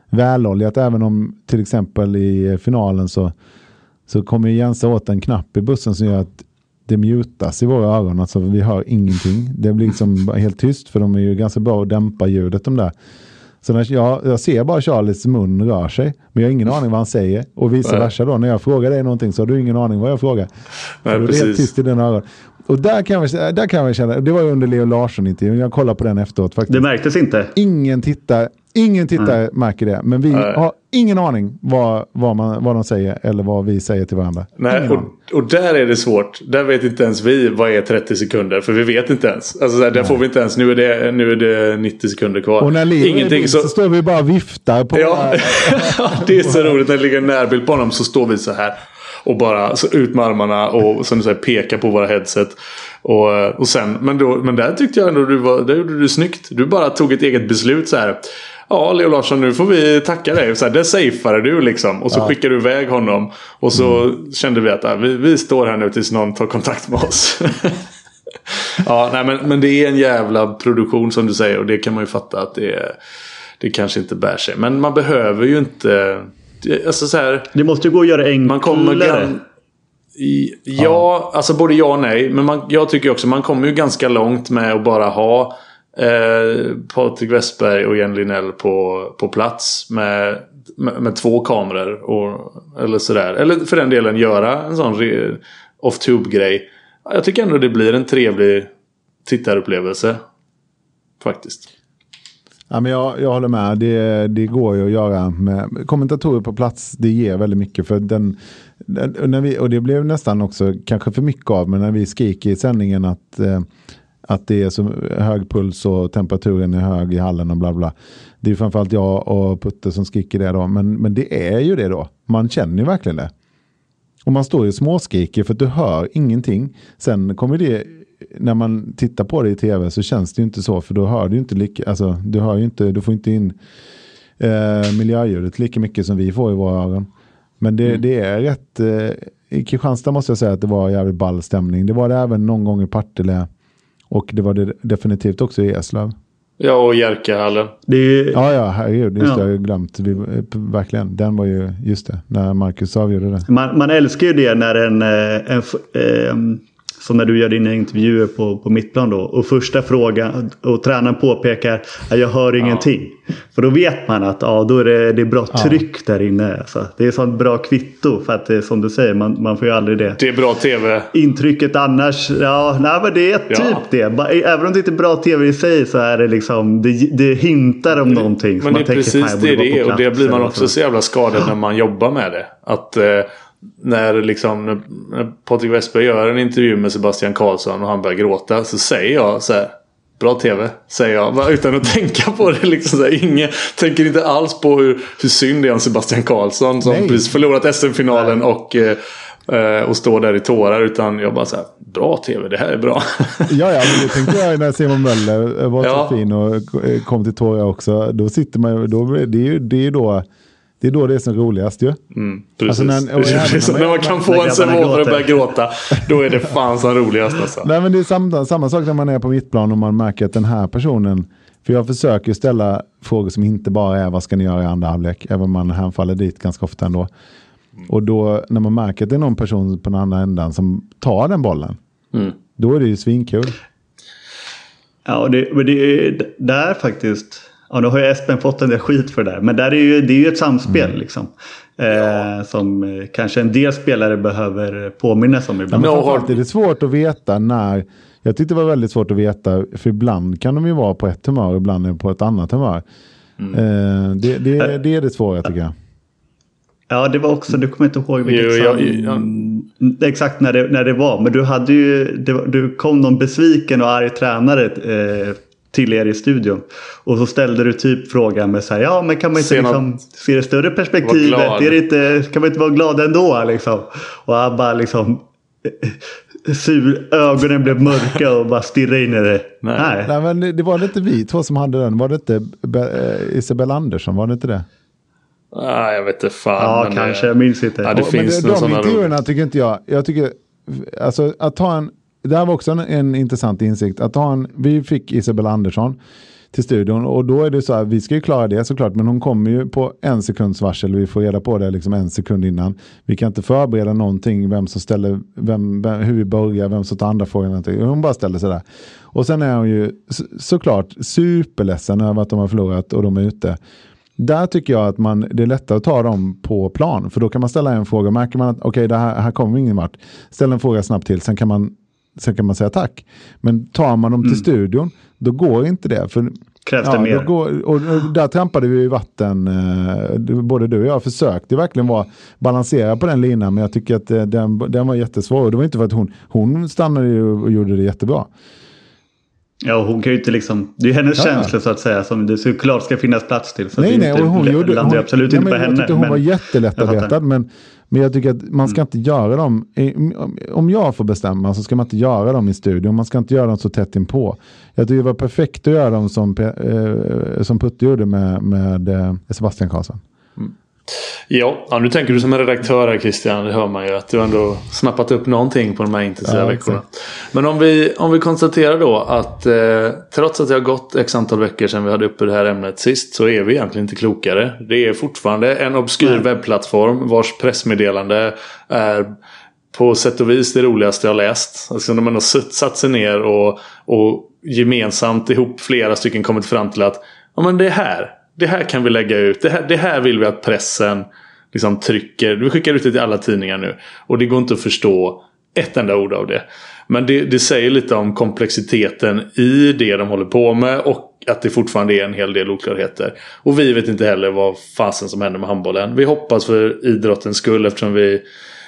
väloljat även om till exempel i finalen så, så kommer Jensa åt en knapp i bussen som gör att det mutas i våra öron. Alltså vi hör ingenting. Det blir liksom helt tyst för de är ju ganska bra att dämpa ljudet de där. Så när jag, jag ser bara Charlies mun rör sig, men jag har ingen aning vad han säger. Och vice Nej. versa då, när jag frågar dig någonting så har du ingen aning vad jag frågar. Nej, det är helt tyst i dina öron. Och där kan, jag, där kan jag känna, det var ju under Leo Larsson-intervjun, jag kollade på den efteråt faktiskt. Det märktes inte? Ingen tittar, ingen tittare mm. märker det, men vi Nej. har ingen aning vad, vad, man, vad de säger eller vad vi säger till varandra. Nej, och, och, där är det svårt. Där vet inte ens vi vad är 30 sekunder. För vi vet inte ens. Alltså, där, där får vi inte ens. Nu är, det, nu är det 90 sekunder kvar. Och när Leo så... så står vi bara och viftar på... Ja, det är så roligt. När det ligger en närbild på honom så står vi så här. Och bara så ut med armarna och som du säger peka på våra headset. Och, och sen, men, då, men där tyckte jag ändå du var, där gjorde du snyggt. Du bara tog ett eget beslut så här. Ja, Leo Larsson, nu får vi tacka dig. Så här, det safeade du liksom. Och så ja. skickade du iväg honom. Och så mm. kände vi att ja, vi, vi står här nu tills någon tar kontakt med oss. ja, nej, men, men det är en jävla produktion som du säger. Och det kan man ju fatta att det, är, det kanske inte bär sig. Men man behöver ju inte... Alltså så här, det måste ju gå att göra enklare. Man kommer gan, ja, ja, alltså både ja och nej. Men man, jag tycker också man kommer ju ganska långt med att bara ha eh, Patrik Westberg och Jenny Linnell på, på plats med, med, med, två kameror. Och, eller sådär. Eller för den delen göra en sån off-tube-grej. Jag tycker ändå det blir en trevlig tittarupplevelse. Faktiskt. Ja, men jag, jag håller med. Det, det går ju att göra med kommentatorer på plats. Det ger väldigt mycket. för den, den när vi, Och det blev nästan också kanske för mycket av. Men när vi skriker i sändningen att eh, att det är så hög puls och temperaturen är hög i hallen och bla bla. Det är framförallt jag och Putte som skriker det då. Men, men det är ju det då. Man känner ju verkligen det. Och man står ju småskriker för att du hör ingenting. Sen kommer det när man tittar på det i tv så känns det ju inte så. För då hör du inte lika, alltså du hör ju inte, du får inte in eh, miljöljudet lika mycket som vi får i våra öron. Men det, mm. det är rätt, eh, i Kristianstad måste jag säga att det var jävligt ball stämning. Det var det även någon gång i Partille. Och det var det definitivt också i Eslöv. Ja, och Jerkahallen. Ju... Ja, ja, herregud. Just ja. det, jag har glömt. Vi, verkligen. Den var ju, just det, när Marcus avgjorde det. Man, man älskar ju det när en, eh, en, en, en som när du gör dina intervjuer på, på mittplan då. Och första frågan och tränaren påpekar att jag hör ingenting. Ja. För då vet man att ja, då är det, det är bra tryck ja. där inne. Alltså. Det är sånt bra kvitto. För att det är som du säger, man, man får ju aldrig det. Det är bra tv. Intrycket annars, ja, nej, men det är ja. typ det. Även om det inte är bra tv i sig så är det liksom, det, det hintar om någonting. Men det är tänker, precis det det är. Och det blir man också så jävla skadad när man jobbar med det. Att... Eh, när, liksom, när Patrik Westberg gör en intervju med Sebastian Karlsson och han börjar gråta så säger jag så här. Bra TV, säger jag. Bara utan att tänka på det. Liksom så här, ingen tänker inte alls på hur, hur synd det är om Sebastian Karlsson. Som Nej. precis förlorat SM-finalen och, eh, och står där i tårar. Utan jag bara så här, bra TV, det här är bra. ja, ja, men det tänkte jag när Simon Möller var ja. så fin och kom till tårar också. Då sitter man då, det är ju det är då det är då det är som roligast ju. Mm, alltså när, precis, när, man kan få en servo för att börja gråta. Då är det fan som roligast alltså. Nej men det är samma, samma sak när man är på mittplan och man märker att den här personen. För jag försöker ställa frågor som inte bara är vad ska ni göra i andra halvlek. Även om man hänfaller dit ganska ofta ändå. Mm. Och då när man märker att det är någon person på den andra ändan som tar den bollen. Mm. Då är det ju svinkul. Ja, och det, men det är där faktiskt Ja, nu har ju Espen fått en del skit för det där. Men där är ju, det är ju ett samspel mm. liksom. Eh, som eh, kanske en del spelare behöver påminnas om ibland. Men framförallt är det svårt att veta när. Jag tyckte det var väldigt svårt att veta. För ibland kan de ju vara på ett humör. Ibland är de på ett annat humör. Mm. Eh, det, det, det är det svåra tycker jag. Ja, det var också, du kommer inte ihåg vilket jo, jag, jag, jag, exakt när det, när det var. Men du hade ju, det, du kom någon besviken och arg tränare eh, till er i studion. Och så ställde du typ frågan med så här, ja men kan man inte se, liksom, se det större perspektivet? Är det inte, kan man inte vara glad ändå? Liksom? Och han bara liksom sur, ögonen blev mörka och bara stirrade in i det. Nej. Nej. Nej men det var inte vi två som hade den. Var det inte eh, Isabella Andersson? Var det inte det? Ah, jag vet inte fan. Ja, kanske. Det, jag minns inte. Ja, det och, finns men det, de intervjuerna tycker inte jag. Jag tycker, alltså att ta en det här var också en, en intressant insikt. Att ha en, vi fick Isabella Andersson till studion och då är det så här, vi ska ju klara det såklart, men hon kommer ju på en sekunds varsel. Vi får reda på det liksom en sekund innan. Vi kan inte förbereda någonting, vem som ställer, vem, vem hur vi börjar, vem som tar andra frågan. Hon bara ställer sig där. Och sen är hon ju såklart superledsen över att de har förlorat och de är ute. Där tycker jag att man, det är lättare att ta dem på plan. För då kan man ställa en fråga. Märker man att okej, okay, här, här kommer ingen vart. Ställ en fråga snabbt till. Sen kan man sen kan man säga tack. Men tar man dem till mm. studion, då går inte det. För, Krävs det ja, mer? Går, och, och, där trampade vi i vatten, eh, både du och jag försökte verkligen vara, balansera på den linan, men jag tycker att eh, den, den var jättesvår. Och det var inte för att hon, hon stannade och gjorde det jättebra. Ja, hon kan ju inte liksom, det är hennes ja. känslor så att säga som det såklart ska finnas plats till. Så nej, nej, och hon gjorde, hon, absolut nej, inte på henne. Jag tyckte hon men, var jättelättarbetad, men men jag tycker att man ska mm. inte göra dem, om jag får bestämma så ska man inte göra dem i studion, man ska inte göra dem så tätt inpå. Jag tycker det var perfekt att göra dem som, eh, som Putte gjorde med, med eh, Sebastian Karlsson. Mm. Ja, nu tänker du som en redaktör här Christian. Det hör man ju att du ändå snappat upp någonting på de här intensiva ja, veckorna. Men om vi, om vi konstaterar då att eh, trots att det har gått x antal veckor sedan vi hade uppe det här ämnet sist så är vi egentligen inte klokare. Det är fortfarande en obskyr Nej. webbplattform vars pressmeddelande är på sätt och vis det roligaste jag läst. Alltså de har satt sig ner och, och gemensamt ihop flera stycken kommit fram till att ja, men det är här det här kan vi lägga ut. Det här, det här vill vi att pressen liksom trycker. Vi skickar ut det till alla tidningar nu. Och det går inte att förstå ett enda ord av det. Men det, det säger lite om komplexiteten i det de håller på med. Och att det fortfarande är en hel del oklarheter. Och vi vet inte heller vad fasen som händer med handbollen. Vi hoppas för idrottens skull eftersom vi,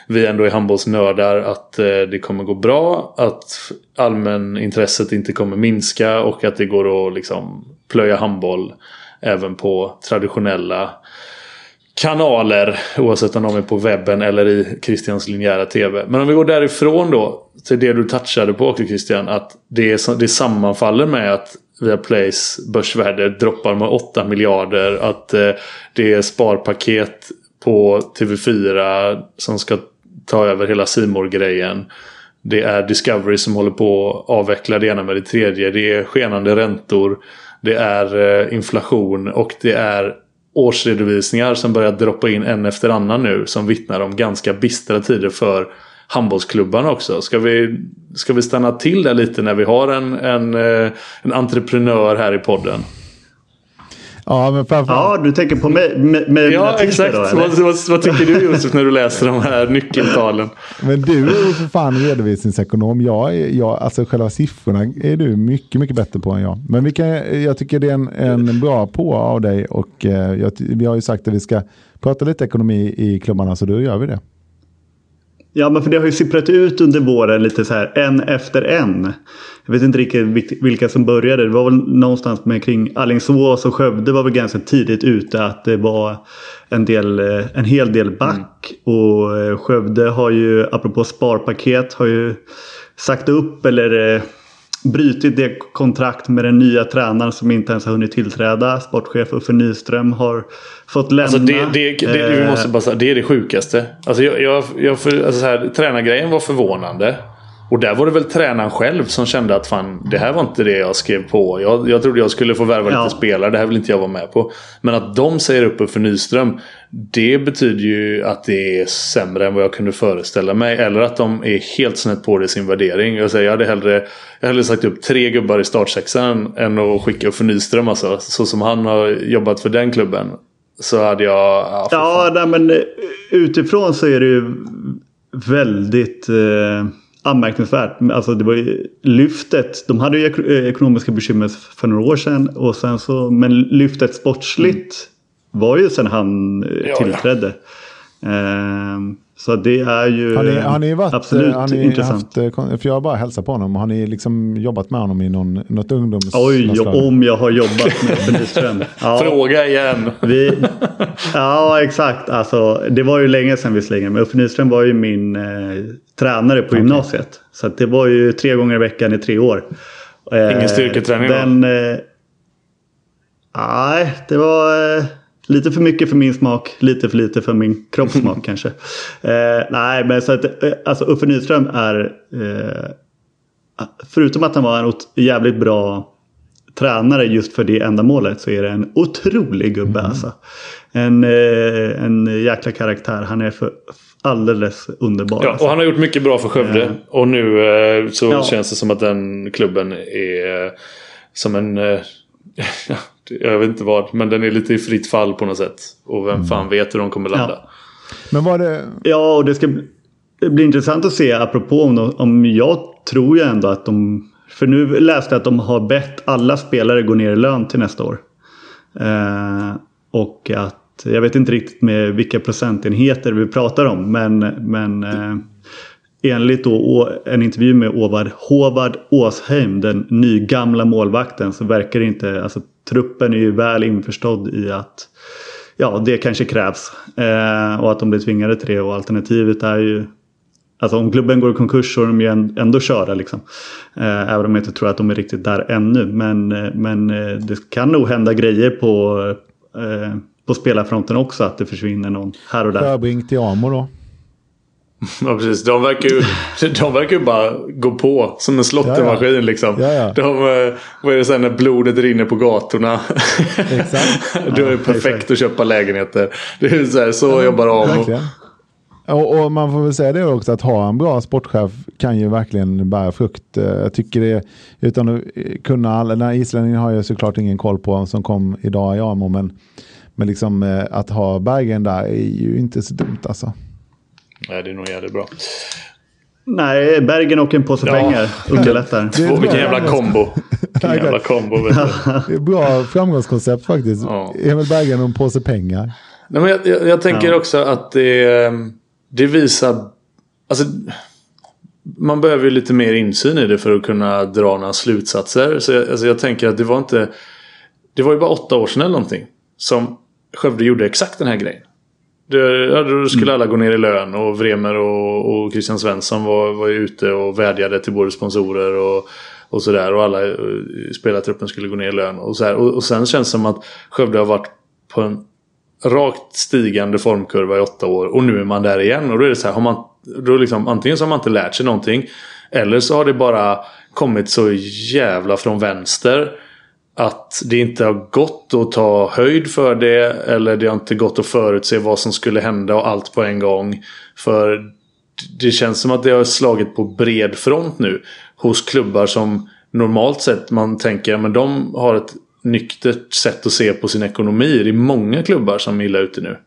vi ändå är handbollsnördar att eh, det kommer gå bra. Att allmänintresset inte kommer minska och att det går att liksom plöja handboll även på traditionella kanaler. Oavsett om de är på webben eller i Christians linjära TV. Men om vi går därifrån då. Till det du touchade på också Christian. Att det, är, det sammanfaller med att Viaplays börsvärde droppar med 8 miljarder. Att eh, det är sparpaket på TV4 som ska ta över hela simor grejen Det är Discovery som håller på att avveckla det ena med det tredje. Det är skenande räntor. Det är eh, inflation och det är årsredovisningar som börjar droppa in en efter annan nu. Som vittnar om ganska bistra tider för handbollsklubbarna också. Ska vi, ska vi stanna till där lite när vi har en, en, eh, en entreprenör här i podden? Ja, men framförallt... Ja, du tänker på mig, med, med Ja, exakt. Då, vad, vad, vad, tycker du Josef när du läser de här nyckeltalen? Men du är ju för fan redovisningsekonom. Jag, är, jag, alltså själva siffrorna är du mycket, mycket bättre på än jag. Men vi kan, jag tycker det är en, en bra på av dig och eh, jag, vi har ju sagt att vi ska prata lite ekonomi i klubbarna så då gör vi det. Ja, men för det har ju sipprat ut under våren lite så här en efter en. Jag vet inte riktigt vilka som började. Det var väl någonstans med kring Alingsås och Skövde var väl ganska tidigt ute att det var en, del, eh, en hel del back. Mm. Och eh, Skövde har ju, apropå sparpaket, har ju sagt upp eller eh, brutit det kontrakt med den nya tränaren som inte ens har hunnit tillträda. Sportchef Uffe Nyström har fått lämna. Alltså det, det, det, vi måste bara säga, det är det sjukaste. Alltså jag, jag, jag för, alltså så här, tränargrejen var förvånande. Och där var det väl tränaren själv som kände att fan, det här var inte det jag skrev på. Jag, jag trodde jag skulle få värva ja. lite spelare. Det här vill inte jag vara med på. Men att de säger upp för Nyström. Det betyder ju att det är sämre än vad jag kunde föreställa mig. Eller att de är helt snett på det i sin värdering. Jag, säger, jag hade hellre, jag hade sagt upp tre gubbar i startsexan än att skicka upp för Nyström. Alltså. Så som han har jobbat för den klubben. Så hade jag... Ja, ja nej, men utifrån så är det ju väldigt... Eh anmärkningsvärt. Alltså det var ju lyftet. De hade ju eh, ekonomiska bekymmer för några år sedan. Och sen så, men lyftet sportsligt mm. var ju sedan han eh, ja, tillträdde. Ja. Ehm, så det är ju har ni, har ni varit, absolut har ni intressant. Haft, för jag har bara hälsat på honom. Har ni liksom jobbat med honom i någon, något ungdoms... Oj, om jag har jobbat med Nyström. Ja. Fråga igen. Vi, ja, exakt. Alltså, det var ju länge sedan vi slängde. Men Uffe Nyström var ju min eh, tränare på okay. gymnasiet. Så det var ju tre gånger i veckan i tre år. Ingen eh, styrketräning den, då? Eh, nej, det var... Eh, Lite för mycket för min smak, lite för lite för min kroppssmak kanske. Eh, nej, men så att eh, alltså Uffe Nyström är eh, Förutom att han var en jävligt bra tränare just för det ändamålet så är det en otrolig gubbe mm. alltså. En, eh, en jäkla karaktär. Han är för alldeles underbar. Ja, alltså. och han har gjort mycket bra för Skövde. Mm. Och nu eh, så ja. känns det som att den klubben är eh, som en jag vet inte vad. Men den är lite i fritt fall på något sätt. Och vem mm. fan vet hur de kommer landa. Ja. Men var det... Ja, och det ska bli intressant att se apropå om, de, om jag tror ju ändå att de... För nu läste jag att de har bett alla spelare gå ner i lön till nästa år. Eh, och att jag vet inte riktigt med vilka procentenheter vi pratar om. Men, men eh, enligt då en intervju med Håvard Åsheim, den nygamla målvakten, så verkar det inte... Alltså, truppen är ju väl införstådd i att ja, det kanske krävs. Eh, och att de blir tvingade till det. Och alternativet är ju Alltså om klubben går i konkurs så är de ju ändå köra liksom. Eh, även om jag inte tror att de är riktigt där ännu. Men, eh, men eh, det kan nog hända grejer på, eh, på spelarfronten också. Att det försvinner någon här och där. Sjöbrink till Amo då? Ja precis. De verkar ju, de verkar ju bara gå på som en slottermaskin ja, ja. liksom. Ja. De, eh, vad är det sen när blodet rinner på gatorna? Exakt. Då är det perfekt exakt. att köpa lägenheter. Det är så, här, så jobbar de. Och, och, man får väl säga det också att ha en bra sportchef kan ju verkligen bära frukt. Eh, jag tycker det, utan att kunna alla, den här islänningen har jag såklart ingen koll på som kom idag i Amo. Men, men liksom eh, att ha Bergen där är ju inte så dumt alltså. Nej, det är nog jävligt bra. Nej, Bergen och en påse ja. pengar underlättar. Vilken jävla kombo. Vilken jävla kombo. det är bra framgångskoncept faktiskt. Ja. Emil Bergen och en påse pengar. Nej, men jag, jag, jag tänker ja. också att det, ehm, det visar... Alltså, man behöver ju lite mer insyn i det för att kunna dra några slutsatser. Så jag, alltså jag tänker att det var inte... Det var ju bara åtta år sedan eller någonting. Som Skövde gjorde exakt den här grejen. Det, då skulle alla gå ner i lön och Vremer och, och Christian Svensson var, var ute och vädjade till både sponsorer och, och sådär. Och alla i spelartruppen skulle gå ner i lön. Och, så här. Och, och sen känns det som att Skövde har varit på en rakt stigande formkurva i åtta år. Och nu är man där igen. Och då är det så här, har man, då liksom, antingen så har man inte lärt sig någonting. Eller så har det bara kommit så jävla från vänster. Att det inte har gått att ta höjd för det. Eller det har inte gått att förutse vad som skulle hända och allt på en gång. För det känns som att det har slagit på bred front nu. Hos klubbar som normalt sett man tänker men de har ett nyktert sätt att se på sin ekonomi. Det är många klubbar som är illa ute nu.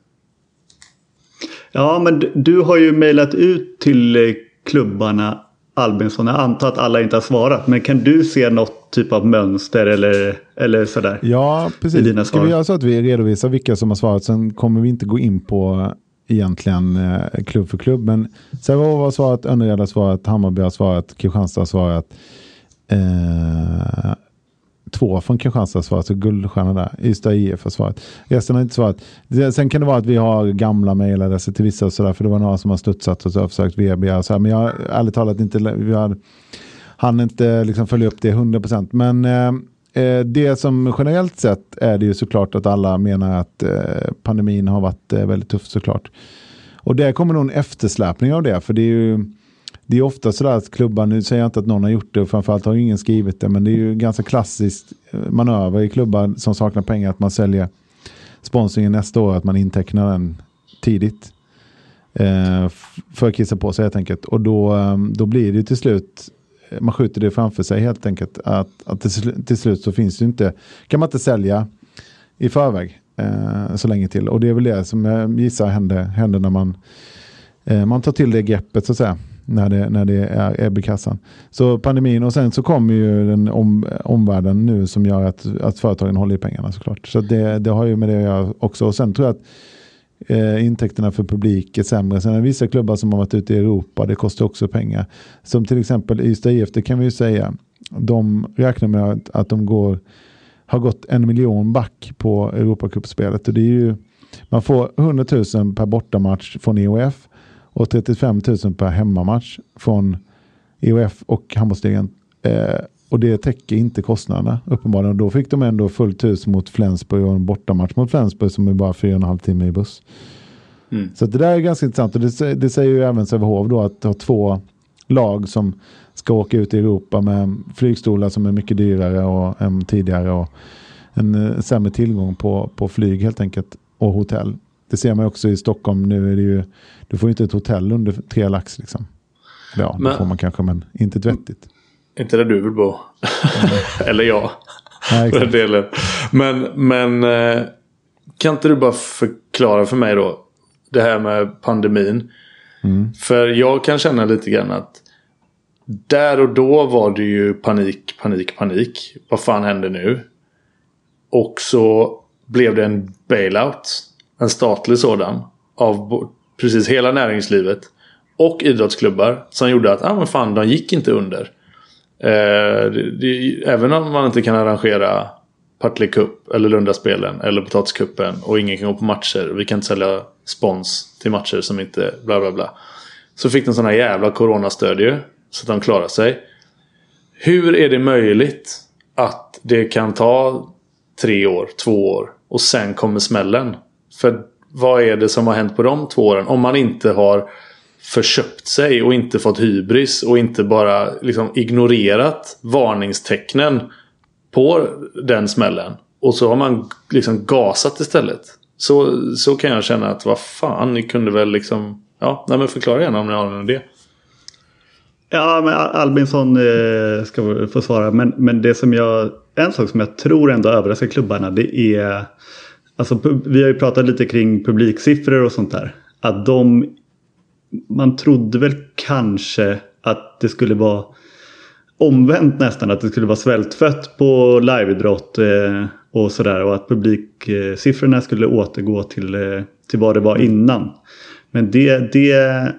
Ja, men du har ju mejlat ut till eh, klubbarna Albinsson. Jag antar att alla inte har svarat. Men kan du se något typ av mönster eller, eller sådär? Ja, precis. Ska vi göra så att vi redovisar vilka som har svarat. Sen kommer vi inte gå in på egentligen eh, klubb för klubb. Men Sävehof har svarat, Önnered har svarat, Hammarby har svarat, Kristianstad har svarat. Eh, två från Kristianstad har svarat, så guldstjärna där. Ystad IF har svarat. Resten har inte svarat. Sen kan det vara att vi har gamla mejladresser till vissa och sådär, för det var några som har studsat och så har försökt VB och så här. Men jag har ärligt talat inte, vi har, han inte liksom följa upp det 100%. Men eh, eh, det som generellt sett är det ju såklart att alla menar att eh, pandemin har varit eh, väldigt tuff såklart. Och det kommer nog en eftersläpning av det, för det är ju det är ofta sådär att klubbar, nu säger jag inte att någon har gjort det och framförallt har ingen skrivit det, men det är ju ganska klassiskt eh, manöver i klubbar som saknar pengar att man säljer sponsringen nästa år, att man intecknar den tidigt. Eh, för att kissa på sig helt enkelt. Och då, eh, då blir det till slut, eh, man skjuter det framför sig helt enkelt. Att, att till, till slut så finns det inte, kan man inte sälja i förväg eh, så länge till. Och det är väl det som jag gissar händer, händer när man, eh, man tar till det greppet så att säga när det, när det är ebb i kassan. Så pandemin och sen så kommer ju den om, omvärlden nu som gör att, att företagen håller i pengarna såklart. Så det, det har ju med det att göra också. Och sen tror jag att eh, intäkterna för publik är sämre. Sen är det vissa klubbar som har varit ute i Europa, det kostar också pengar. Som till exempel Ystad IF, det kan vi ju säga. De räknar med att, att de går, har gått en miljon back på Europacupspelet. Och det är ju, man får 100 000 per bortamatch från EOF och 35 000 per hemmamatch från EOF och handbollsligan. Eh, och det täcker inte kostnaderna uppenbarligen. Och då fick de ändå fullt hus mot Flensburg och en bortamatch mot Flensburg som är bara fyra och en halv timme i buss. Mm. Så det där är ganska intressant och det, det säger ju även Sävehof då att ha två lag som ska åka ut i Europa med flygstolar som är mycket dyrare och, än tidigare och en eh, sämre tillgång på, på flyg helt enkelt och hotell. Det ser man också i Stockholm. Nu är det ju, du får inte ett hotell under tre lax. Liksom. Ja, men, det får man kanske, men inte ett vettigt. Inte där du vill bo. Mm. Eller jag. Nej, för delen. Men, men eh, kan inte du bara förklara för mig då. Det här med pandemin. Mm. För jag kan känna lite grann att där och då var det ju panik, panik, panik. Vad fan händer nu? Och så blev det en bailout en statlig sådan av precis hela näringslivet och idrottsklubbar som gjorde att ah, men fan, de gick inte under. Eh, det, det, även om man inte kan arrangera Partille Cup eller Lundaspelen eller Potatiskuppen och ingen kan gå på matcher. Vi kan inte sälja spons till matcher som inte bla bla bla. Så fick de sådana jävla coronastöd ju. Så att de klarar sig. Hur är det möjligt att det kan ta tre år, två år och sen kommer smällen? För vad är det som har hänt på de två åren? Om man inte har förköpt sig och inte fått hybris och inte bara liksom ignorerat varningstecknen på den smällen. Och så har man liksom gasat istället. Så, så kan jag känna att vad fan, ni kunde väl liksom... Ja, nej men förklara gärna om ni har någon idé. Ja, men Albinsson eh, ska få svara. Men, men det som jag... En sak som jag tror ändå överraskar klubbarna det är Alltså, vi har ju pratat lite kring publiksiffror och sånt där. Att de... Man trodde väl kanske att det skulle vara omvänt nästan. Att det skulle vara svältfött på liveidrott eh, och sådär. Och att publiksiffrorna skulle återgå till, eh, till vad det var innan. Men det, det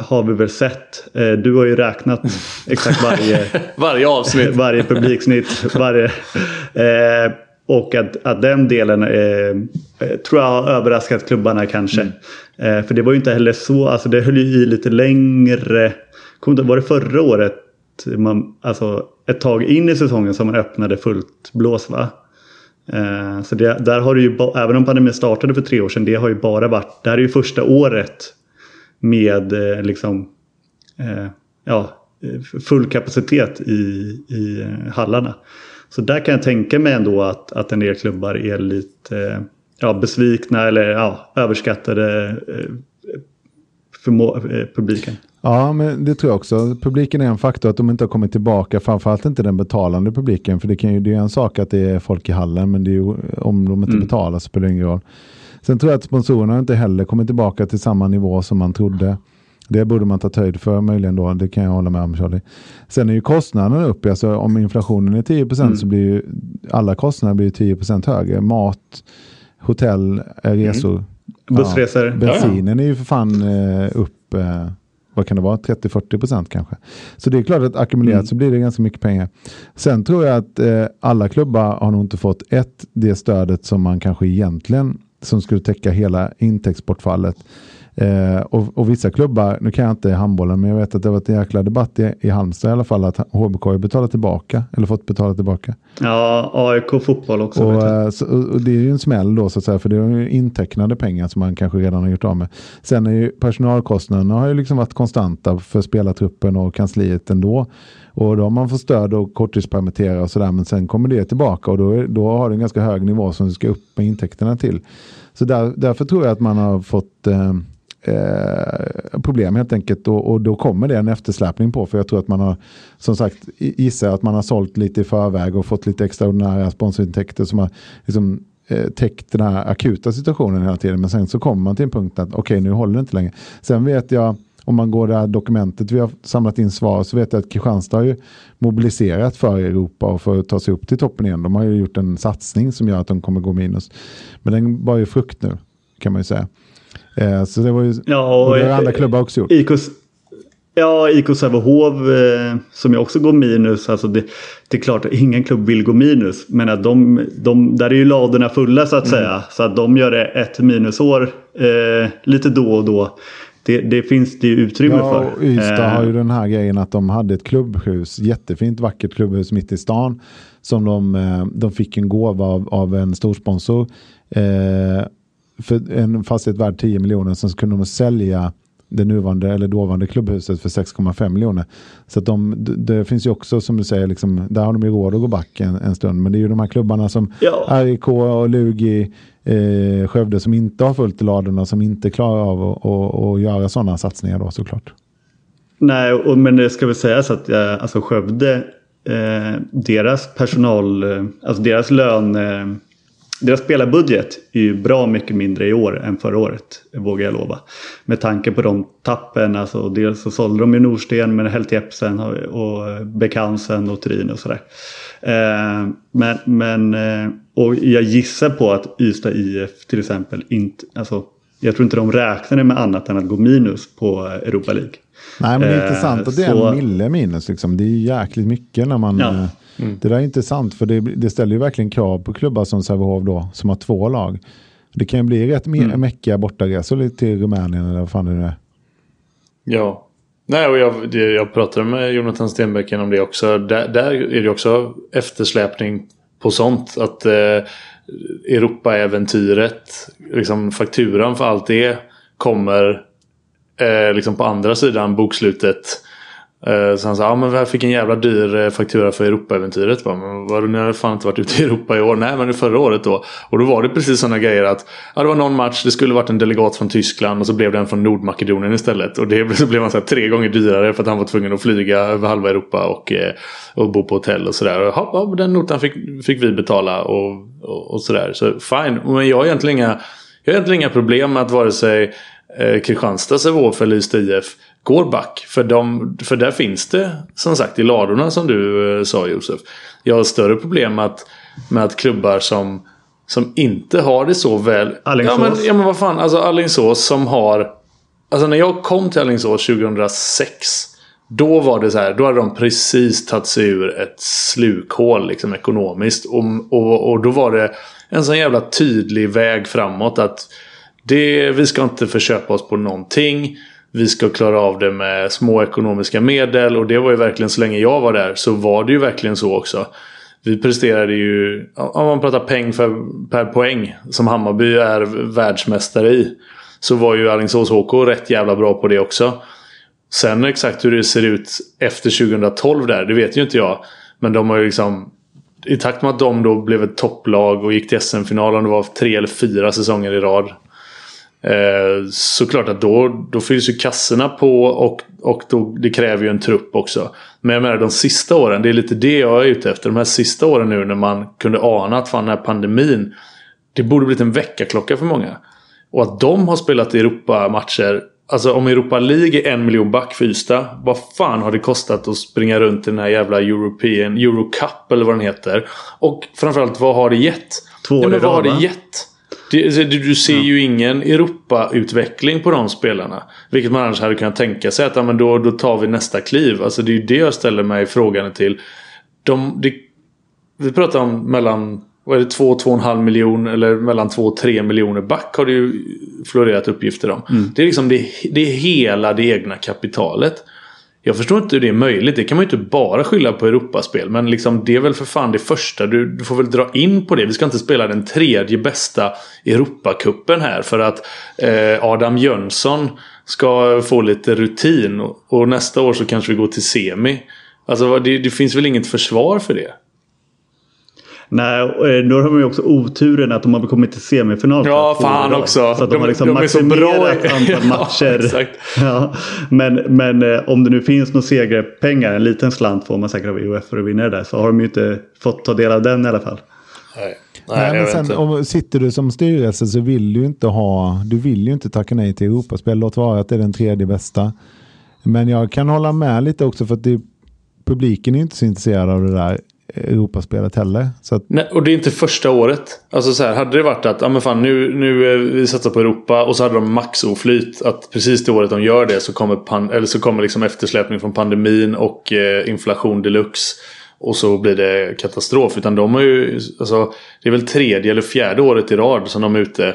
har vi väl sett. Eh, du har ju räknat exakt varje, varje avsnitt. varje publiksnitt. Varje, eh, och att, att den delen eh, tror jag har överraskat klubbarna kanske. Mm. Eh, för det var ju inte heller så, alltså det höll ju i lite längre. Var det förra året, man, alltså ett tag in i säsongen som man öppnade fullt blås va? Eh, så det, där har det ju, även om pandemin startade för tre år sedan, det har ju bara varit, det här är ju första året med eh, liksom, eh, ja, full kapacitet i, i hallarna. Så där kan jag tänka mig ändå att, att en del klubbar är lite ja, besvikna eller ja, överskattade för publiken. Ja, men det tror jag också. Publiken är en faktor att de inte har kommit tillbaka. Framförallt inte den betalande publiken. För det, kan ju, det är en sak att det är folk i hallen, men det är ju, om de inte mm. betalar så spelar det ingen roll. Sen tror jag att sponsorerna inte heller kommit tillbaka till samma nivå som man trodde. Det borde man ta höjd för möjligen då. Det kan jag hålla med om Charlie. Sen är ju kostnaderna upp. Alltså om inflationen är 10 mm. så blir ju alla kostnader blir 10% högre. Mat, hotell, resor. Mm. Bussresor. Ja, bensinen är ju för fan eh, upp. Eh, vad kan det vara, 30-40 procent kanske. Så det är klart att ackumulerat mm. så blir det ganska mycket pengar. Sen tror jag att eh, alla klubbar har nog inte fått ett, det stödet som man kanske egentligen, som skulle täcka hela intäktsbortfallet. Eh, och, och, vissa klubbar, nu kan jag inte handbollen, men jag vet att det har varit en jäkla debatt i, i Halmstad i alla fall att HBK har betalat tillbaka, eller fått betala tillbaka. Ja, AIK fotboll också. Och, eh, så, och det är ju en smäll då så att säga, för det är ju intecknade pengar som man kanske redan har gjort av med. Sen är ju personalkostnaderna har ju liksom varit konstanta för spelartruppen och kansliet ändå. Och då har man fått stöd och korttidspermittera och sådär, men sen kommer det tillbaka och då, då har det en ganska hög nivå som ska upp med intäkterna till. Så där, därför tror jag att man har fått eh, eh, problem helt enkelt och, och, då kommer det en eftersläpning på för jag tror att man har som sagt gissar att man har sålt lite i förväg och fått lite extraordinära sponsorintäkter som har liksom, eh, täckt den här akuta situationen hela tiden men sen så kommer man till en punkt att okej okay, nu håller det inte längre. Sen vet jag om man går det här dokumentet vi har samlat in svar så vet jag att Kristianstad har ju mobiliserat för Europa och för att ta sig upp till toppen igen. De har ju gjort en satsning som gör att de kommer gå minus. Men den var ju frukt nu kan man ju säga. Eh, så det var ju, ja, och, och det har andra klubbar också gjort. IK, ja, IK Sävehof eh, som jag också går minus. Alltså det, det, är klart att ingen klubb vill gå minus. Men att de, de, där är ju ladorna fulla så att mm. säga. Så att de gör ett minusår eh, lite då och då. Det, det, finns det ju utrymme ja, för. Ystad eh. har ju den här grejen att de hade ett klubbhus, jättefint vackert klubbhus mitt i stan. Som de, eh, de fick en gåva av, av en storsponsor. Eh, för en fastighet värd 10 miljoner. Sen så kunde de sälja det nuvarande eller dåvarande klubbhuset för 6,5 miljoner. Så att de, det finns ju också som du säger, liksom, där har de ju råd att gå back en, en stund. Men det är ju de här klubbarna som ja. RIK och Lugi, eh, Skövde som inte har fullt i ladorna, som inte klarar av att, göra sådana satsningar då såklart. Nej, och, men det ska väl sägas att eh, alltså Skövde, eh, deras personal, eh, alltså deras lön eh, deras spelarbudget är ju bra mycket mindre i år än förra året, vågar jag lova. Med tanke på de tappen, alltså dels så sålde de ju Norsten men Helt Jepsen och Bekansen och Turin och sådär. Eh, men, men eh, och jag gissar på att Ystad IF till exempel inte, alltså jag tror inte de räknade med annat än att gå minus på Europa League. Nej men det är eh, intressant att det är så... en mille minus liksom. Det är jäkligt mycket när man ja. Mm. Det där är intressant för det, det ställer ju verkligen krav på klubbar som Sävehof då, som har två lag. Det kan ju bli rätt mm. mäckiga bortaresor till Rumänien eller vad fan det nu är. Ja. Nej, och jag, jag pratade med Jonathan Stenbecken om det också. Där, där är det också eftersläpning på sånt. Att eh, Europa-äventyret, liksom fakturan för allt det kommer eh, liksom på andra sidan bokslutet Eh, så han sa, ja men jag fick en jävla dyr eh, faktura för Europa-äventyret. Men vad, ni har fan inte varit ute i Europa i år. Nej men förra året då. Och då var det precis sådana grejer att ja, det var någon match, det skulle varit en delegat från Tyskland och så blev det en från Nordmakedonien istället. Och det så blev han så här, tre gånger dyrare för att han var tvungen att flyga över halva Europa och, eh, och bo på hotell och sådär. Ja, ja, den notan fick, fick vi betala och, och, och sådär. Så fine. Men jag har egentligen inga, jag har egentligen inga problem med att vare sig eh, Kristianstad, Sävehof eller Ystad IF går back. För, de, för där finns det som sagt i ladorna som du eh, sa Josef. Jag har större problem med att, med att klubbar som, som inte har det så väl. Alingsås. Ja men, ja men vad fan, alltså Alingsås som har... Alltså när jag kom till Alingsås 2006. Då var det så här, då hade de precis tagit sig ur ett slukhål liksom ekonomiskt. Och, och, och då var det en sån jävla tydlig väg framåt att det, vi ska inte förköpa oss på någonting. Vi ska klara av det med små ekonomiska medel och det var ju verkligen så länge jag var där så var det ju verkligen så också. Vi presterade ju, om man pratar peng för, per poäng som Hammarby är världsmästare i. Så var ju Alingsås HK rätt jävla bra på det också. Sen exakt hur det ser ut efter 2012 där, det vet ju inte jag. Men de har ju liksom... I takt med att de då blev ett topplag och gick till SM-finalen det var tre eller fyra säsonger i rad. Eh, såklart att då, då fylls ju kassorna på och, och då, det kräver ju en trupp också. Men jag menar de sista åren, det är lite det jag är ute efter. De här sista åren nu när man kunde ana att fan den här pandemin. Det borde blivit en väckarklocka för många. Och att de har spelat Europa-matcher. Alltså om Europa League är en miljon back för Ystad. Vad fan har det kostat att springa runt i den här jävla European Eurocup eller vad den heter. Och framförallt vad har det gett? Två Nej, men vad har det gett? Det, du ser ja. ju ingen Europa-utveckling på de spelarna. Vilket man annars hade kunnat tänka sig att ja, men då, då tar vi nästa kliv. Alltså det är ju det jag ställer mig frågan till. De, det, vi pratar om mellan vad är det, 2-2,5 miljon eller mellan 2 och 3 miljoner back har det ju florerat uppgifter om. Mm. Det är liksom det, det är hela det egna kapitalet. Jag förstår inte hur det är möjligt. Det kan man ju inte bara skylla på Europaspel. Men liksom, det är väl för fan det första. Du, du får väl dra in på det. Vi ska inte spela den tredje bästa Europacupen här. För att eh, Adam Jönsson ska få lite rutin. Och, och, nästa år så kanske vi går till semi. Alltså det, det finns väl inget försvar för det. Nej, eh, då har man ju också oturen att de har kommit till semifinal. Ja, fan också. Så att de, de har liksom de maximerat antal matcher. ja, ja, men, men eh, om det nu finns några segerpengar, en liten slant får man säkert av UF för att vinna det där. Så har de ju inte fått ta del av den i alla fall. Nej. Nej, men sen om sitter du som styrelse så vill du inte ha, du vill ju inte tacka nej till Europaspel. Låt vara att det är den tredje bästa. Men jag kan hålla med lite också för att det, publiken är inte så intresserad av det där. Europaspelet heller. Så att... Nej, och det är inte första året. Alltså så här, hade det varit att ah, men fan, nu, nu eh, vi satsar på Europa och så hade de maxoflyt. Att precis det året de gör det så kommer, pan, eller så kommer liksom eftersläpning från pandemin och eh, inflation deluxe. Och så blir det katastrof. Utan de har ju, alltså, det är väl tredje eller fjärde året i rad som de är ute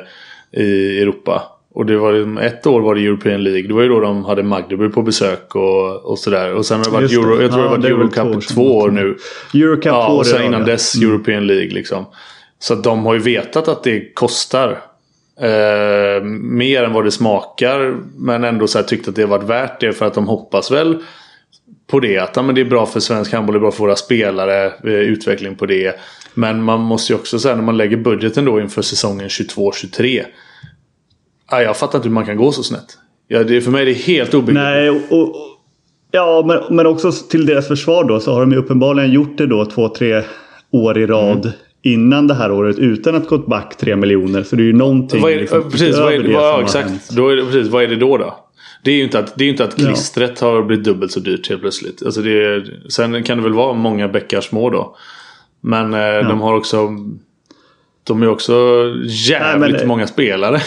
i Europa. Och det var, ett år var det European League. Det var ju då de hade Magdeburg på besök och, och sådär. Och sen har det varit Euro, jag tror ja, det varit Eurocup i två år nu. Eurocup ja, och sen innan dess mm. European League liksom. Så att de har ju vetat att det kostar. Eh, mer än vad det smakar. Men ändå så tyckt att det har varit värt det. För att de hoppas väl på det. Att ja, men det är bra för svensk handboll, det är bra för våra spelare. Eh, utveckling på det. Men man måste ju också säga när man lägger budgeten då inför säsongen 22-23. Ja, jag fattar inte hur man kan gå så snett. Ja, det, för mig är det helt obegripligt. Nej, och, och, ja, men, men också till deras försvar då så har de ju uppenbarligen gjort det då två, tre år i rad. Mm. Innan det här året utan att gått back tre miljoner. Så det är ju någonting vad är, liksom, precis, vad är, det vad, exakt. Då är det, precis, vad är det då då? Det är ju inte att, det är inte att klistret ja. har blivit dubbelt så dyrt helt plötsligt. Alltså det är, sen kan det väl vara många bäckar små då. Men eh, ja. de har också de är också jävligt nej, men, många spelare.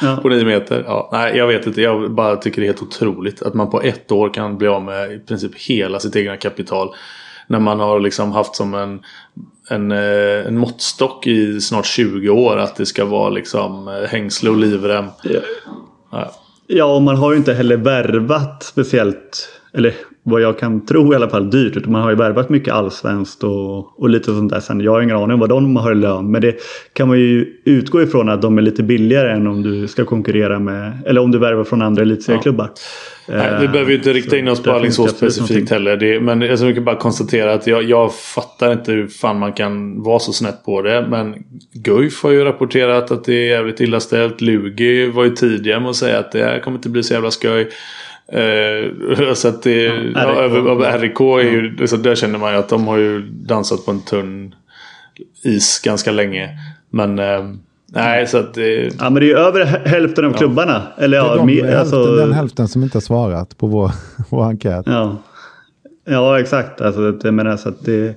ja. på nio meter. Ja, nej, jag vet inte. Jag bara tycker det är helt otroligt. Att man på ett år kan bli av med i princip hela sitt egna kapital. När man har liksom haft som en, en, eh, en måttstock i snart 20 år. Att det ska vara liksom eh, hängsle och livrem. Ja. Ja. ja, och man har ju inte heller värvat speciellt. Eller vad jag kan tro i alla fall dyrt. Utan man har ju värvat mycket allsvenskt och, och lite sånt där. Sen jag har ingen aning om vad de har i lön. Men det kan man ju utgå ifrån att de är lite billigare än om du ska konkurrera med. Eller om du värvar från andra elitserieklubbar. Ja. Nej, vi behöver ju inte rikta in oss på Alingsås specifikt heller. Det, men jag kan bara konstatera att jag, jag fattar inte hur fan man kan vara så snett på det. Men Guif har ju rapporterat att det är jävligt illa ställt. Lugi var ju tidiga med att säga att det här kommer inte bli så jävla skoj. Eh, så att det, ja, ja, över, RIK är ju, så där känner man ju att de har ju dansat på en tunn is ganska länge. Men eh, nej så att det... Ja men det är ju över hälften av klubbarna. Eller ja, de, mer, alltså... den hälften som inte har svarat på vår, vår enkät. Ja, ja exakt. Alltså, jag menar, så att det,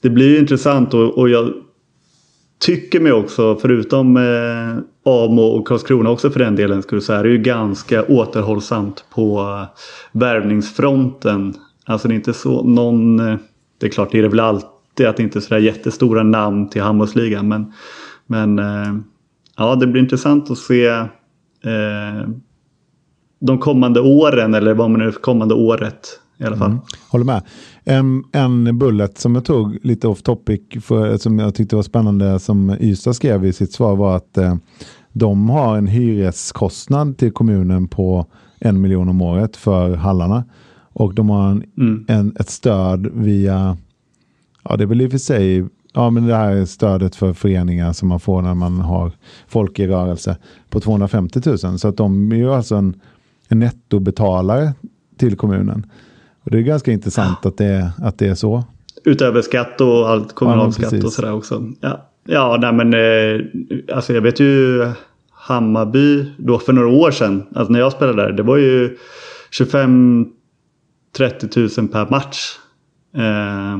det blir ju intressant och, och jag tycker mig också, förutom eh, Amo och Karlskrona också för den delen, skulle säga, är det ju ganska återhållsamt på eh, värvningsfronten. Alltså det är inte så någon... Eh, det är klart, det är det väl alltid att det inte är sådär jättestora namn till handbollsligan. Men, men eh, ja, det blir intressant att se eh, de kommande åren, eller vad man nu kommande året i alla fall. Mm. Håller med. En, en bullet som jag tog lite off topic, för, som jag tyckte var spännande, som Ystad skrev i sitt svar var att eh, de har en hyreskostnad till kommunen på en miljon om året för hallarna. Och de har en, mm. en, ett stöd via, ja det är väl i och för sig, ja men det här stödet för föreningar som man får när man har folk i rörelse på 250 000. Så att de är ju alltså en, en nettobetalare till kommunen. Och det är ganska intressant att det, att det är så. Utöver skatt och allt kommunalskatt ja, och sådär också. Ja, ja nej men eh, alltså jag vet ju Hammarby då för några år sedan. Alltså när jag spelade där. Det var ju 25-30 000 per match. Eh,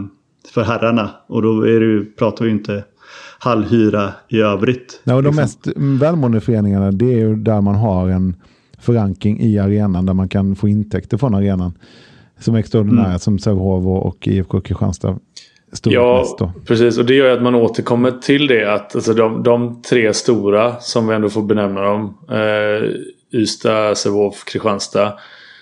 för herrarna. Och då är det ju, pratar vi ju inte halvhyra i övrigt. Ja, och de liksom. mest välmående föreningarna det är ju där man har en förankring i arenan. Där man kan få intäkter från arenan som är extraordinära mm. som Sävehof och IFK Kristianstad. Ja, precis. Och det gör att man återkommer till det att alltså, de, de tre stora som vi ändå får benämna dem. Eh, Ystad, Sävehof, Kristianstad.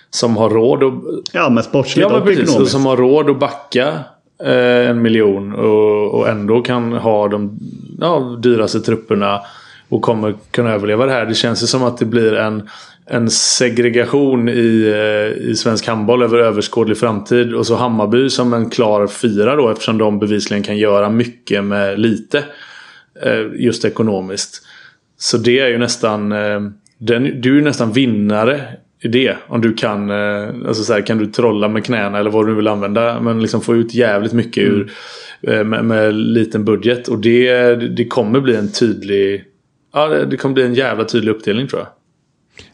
Som har råd att... Ja, men sportsligt ja, men precis, ekonomiskt. Som har råd att backa eh, en miljon och, och ändå kan ha de ja, dyraste trupperna och kommer kunna överleva det här. Det känns ju som att det blir en en segregation i, eh, i svensk handboll över överskådlig framtid. Och så Hammarby som en klar fyra då eftersom de bevisligen kan göra mycket med lite. Eh, just ekonomiskt. Så det är ju nästan... Eh, den, du är ju nästan vinnare i det. Om du kan, alltså så här, kan du trolla med knäna eller vad du vill använda. Men liksom få ut jävligt mycket ur, mm. med, med liten budget. Och det, det kommer bli en tydlig... Ja, det kommer bli en jävla tydlig uppdelning tror jag.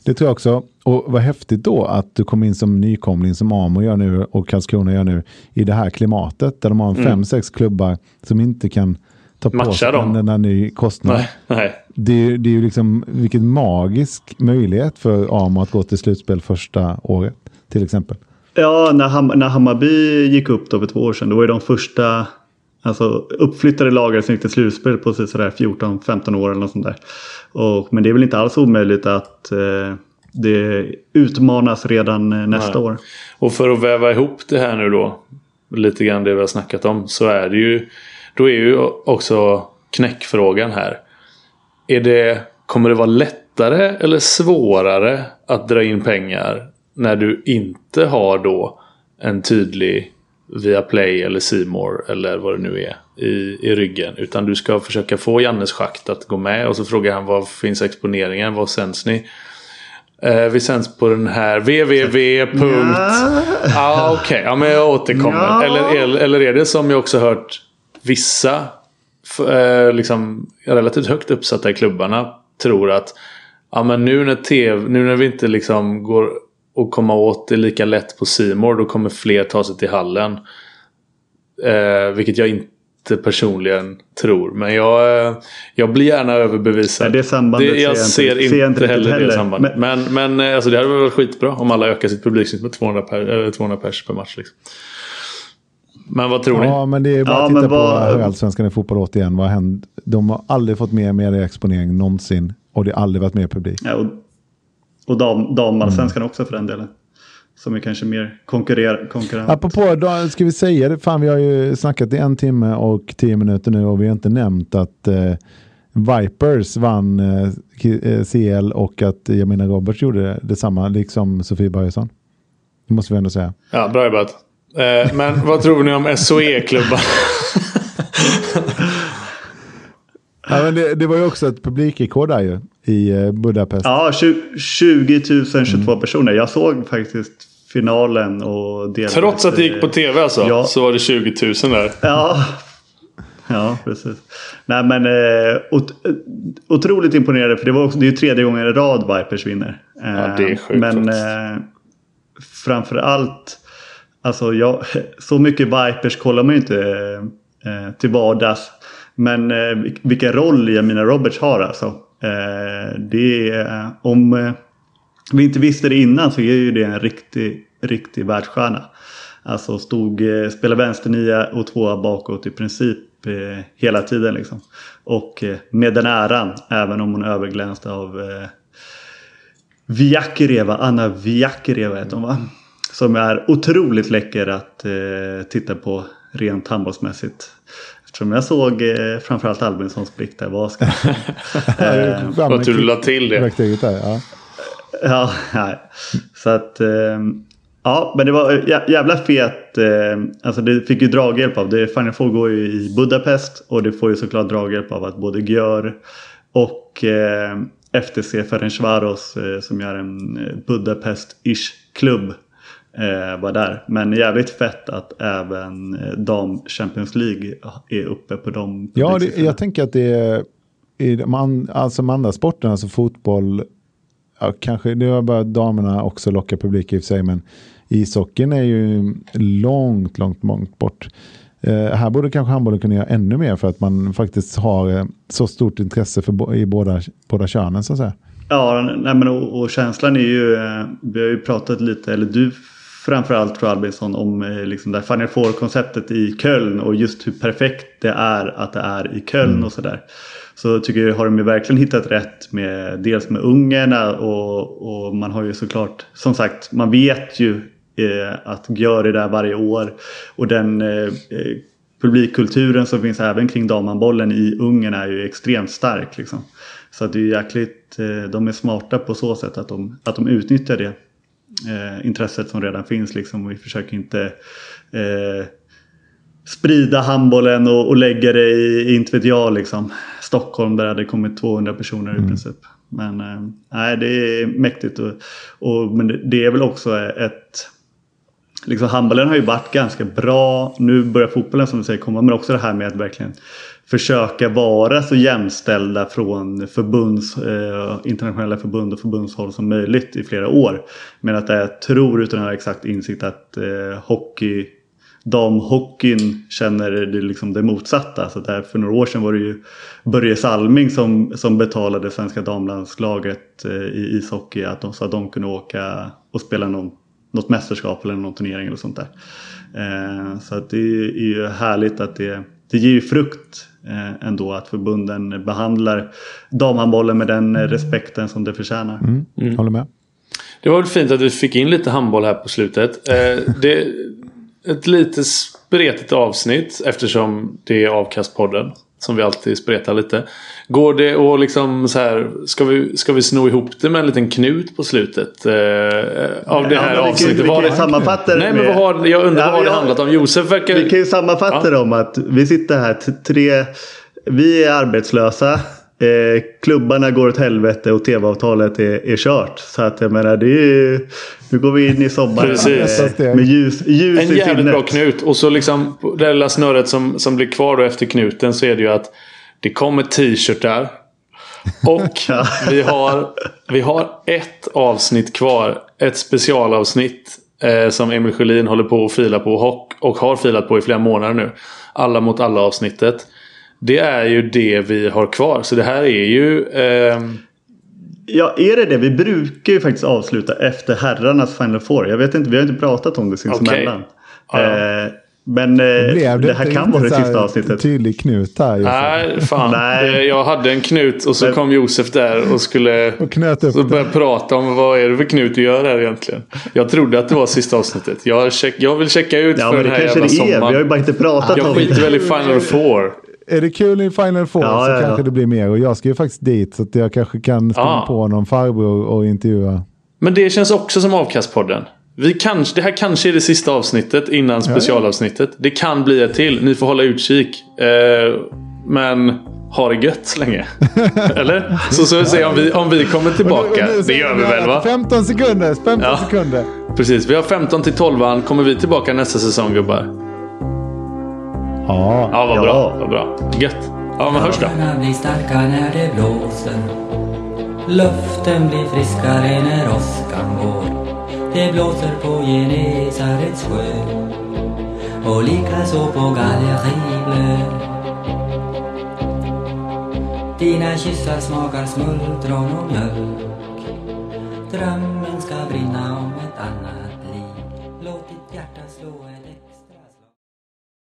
Det tror jag också. Och vad häftigt då att du kom in som nykomling som Amo gör nu och Karlskrona gör nu i det här klimatet där de har mm. fem, sex klubbar som inte kan ta på sig den där ny kostnad. Nej, nej. Det, det är ju liksom vilken magisk möjlighet för Amo att gå till slutspel första året till exempel. Ja, när, Ham när Hammarby gick upp då för två år sedan, då var ju de första Alltså uppflyttade lagare som gick till slutspel på 14-15 år eller något sånt där. Och, men det är väl inte alls omöjligt att eh, det utmanas redan eh, nästa Nej. år. Och för att väva ihop det här nu då. Lite grann det vi har snackat om. Så är det ju. Då är ju också knäckfrågan här. Är det, kommer det vara lättare eller svårare att dra in pengar när du inte har då en tydlig via Play eller Simor eller vad det nu är i, i ryggen. Utan du ska försöka få Jannes schakt att gå med och så frågar han var finns exponeringen? Var sänds ni? Eh, vi sänds på den här www. Ja. Ah, Okej, okay. ja, men jag återkommer. Ja. Eller, eller är det som jag också hört vissa eh, liksom, relativt högt uppsatta i klubbarna tror att ja, men nu, när TV, nu när vi inte liksom går och komma åt det lika lätt på Simor då kommer fler ta sig till hallen. Eh, vilket jag inte personligen tror. Men jag, eh, jag blir gärna överbevisad. Nej, det sambandet det, jag ser inte, ser inte heller, heller det sambandet. Men, men, men eh, alltså, det hade varit skitbra om alla ökar sitt publiksnitt med 200, per, 200 pers per match. Liksom. Men vad tror ni? Ja, men det är bara ja, att titta vad... på Allsvenskan i fotboll återigen. Vad hänt? De har aldrig fått mer medieexponering någonsin. Och det har aldrig varit mer publik. Ja, och och dam, damallsvenskan mm. också för den delen. Som är kanske mer konkurrer konkurrent. Apropå, då ska vi säga det, fan vi har ju snackat i en timme och tio minuter nu och vi har inte nämnt att eh, Vipers vann eh, CL och att jag menar Roberts gjorde detsamma, liksom Sofie Börjesson. Det måste vi ändå säga. Ja, bra jobbat. Eh, men vad tror ni om SOE-klubban? ja, men det, det, var ju också ett publikrekord där ju i eh, Budapest. Ja, 20 022 mm. personer. Jag såg faktiskt finalen och delade Trots att det gick på tv alltså? Ja. Så var det 20 000 där. Ja, ja precis. Nej men eh, ot otroligt imponerande för det, var också, det är ju tredje gången i rad Vipers vinner. Eh, ja, det är sjukt. Men eh, framför allt, alltså jag, så mycket Vipers kollar man ju inte eh, till vardags. Men eh, vilken roll Jamina Roberts har alltså. Eh, det är, om eh, vi inte visste det innan så är ju det en riktig, riktig världsstjärna. Alltså stod, eh, spelade vänsternia och tvåa bakåt i princip eh, hela tiden. Liksom. Och eh, med den äran, även om hon överglänste av eh, Viakireva, Anna Viakireva heter hon va? Som är otroligt läcker att eh, titta på rent handbollsmässigt. Eftersom jag såg eh, framförallt Albinsons blick där. Vad ska eh, Att du la till det. Där, ja. ja, nej. Så att... Eh, ja, men det var jävla fet. Eh, alltså det fick ju draghjälp av det. Final Four går ju i Budapest. Och det får ju såklart draghjälp av att både Gjör och eh, FTC Ferencvaros eh, som gör en eh, Budapest-ish klubb eh, var där. Men jävligt fett att även eh, dam Champions League är uppe på de Ja, det, jag tänker att det är i de, alltså de andra sporterna, alltså fotboll, ja, kanske det var bara damerna också lockar publik i och för sig, men ishockeyn är ju långt, långt, långt bort. Eh, här borde kanske handbollen kunna göra ännu mer för att man faktiskt har eh, så stort intresse för i båda, båda könen så att säga. Ja, nej, men och, och, känslan är ju, eh, vi har ju pratat lite, eller du framförallt tror Albinsson om eh, liksom det Final Four-konceptet i Köln och just hur perfekt det är att det är i Köln mm. och sådär. Så tycker jag har de ju verkligen hittat rätt med dels med ungerna och, och man har ju såklart som sagt man vet ju eh, att gör det där varje år och den eh, eh, publikkulturen som finns även kring damhandbollen i Ungern är ju extremt stark. Liksom. Så att det är jäkligt, eh, de är smarta på så sätt att de, att de utnyttjar det eh, intresset som redan finns. Liksom. Vi försöker inte eh, sprida handbollen och, och lägga det i, inte vet jag, liksom. Stockholm där det hade kommit 200 personer mm. i princip. Men eh, nej, det är mäktigt. Och, och, men det, det är väl också ett Liksom, handbollen har ju varit ganska bra. Nu börjar fotbollen som du säger komma. Men också det här med att verkligen försöka vara så jämställda från förbunds, eh, internationella förbund och förbundshåll som möjligt i flera år. Men att jag tror utan att ha exakt insikt att eh, hockey damhockeyn känner det, liksom det motsatta. Så där för några år sedan var det ju Börje Salming som, som betalade svenska damlandslaget eh, i ishockey att de, så att de kunde åka och spela någon, något mästerskap eller någon turnering eller sånt där. Eh, så att det är ju härligt att det, det ger ju frukt ändå att förbunden behandlar damhandbollen med den respekten som det förtjänar. Mm, mm. Håller med. Det var fint att du fick in lite handboll här på slutet. Eh, det, ett lite spretigt avsnitt eftersom det är avkastpodden. Som vi alltid spretar lite. Går det att liksom så här. Ska vi, ska vi sno ihop det med en liten knut på slutet? Eh, av det här ja, avsnittet. Vi kan, vi kan sammanfatta det. Nej men vad har, jag undrar ja, vad det handlat om. Josef verkar... Vi kan ju sammanfatta ja. det om att vi sitter här tre. Vi är arbetslösa. Eh, klubbarna går åt helvete och tv-avtalet är, är kört. Så att jag menar det är ju, Nu går vi in i sommaren med, med ljus, ljus En jävligt bra knut. Och så liksom det lilla snöret som, som blir kvar då efter knuten så är det ju att det kommer t-shirtar. Och vi, har, vi har ett avsnitt kvar. Ett specialavsnitt. Eh, som Emil Sjölin håller på att fila på och, och har filat på i flera månader nu. Alla mot alla avsnittet. Det är ju det vi har kvar. Så det här är ju... Eh... Ja, är det det? Vi brukar ju faktiskt avsluta efter herrarnas Final Four. Jag vet inte, vi har inte pratat om det sinsemellan. Okay. Eh, men eh, det, det, här kan vara det sista avsnittet. Tydlig knut här. Nej, fan. Nej. Jag hade en knut och så men... kom Josef där och skulle och knöt upp så började prata om vad är det för knut du gör här egentligen. Jag trodde att det var sista avsnittet. Jag, check, jag vill checka ut ja, för den här jävla sommaren. Vi har ju bara inte pratat jag om det. Jag skiter väl i Final Four är det kul i Final Four ja, så ja, kanske ja. det blir mer. Och jag ska ju faktiskt dit så att jag kanske kan springa på någon farbror och intervjua. Men det känns också som Avkastpodden. Vi kanske, det här kanske är det sista avsnittet innan specialavsnittet. Det kan bli ett till. Ni får hålla utkik. Eh, men ha det gött så länge. Eller? Så så vi se om vi, om vi kommer tillbaka. Nu, nu, det gör vi väl va? 15 sekunder. 15 ja, sekunder. Precis. Vi har 15 till 12. Kommer vi tillbaka nästa säsong gubbar? Ja. Ja, vad bra. Vad bra. Gött. Ja, men hörs då. blir starka när det blåser. Luften blir friskare när åskan går. Det blåser på Genesarets sjö och likaså på Galleri Dina kyssar smakar smultron och mjölk Drömmen ska brinna om ett annat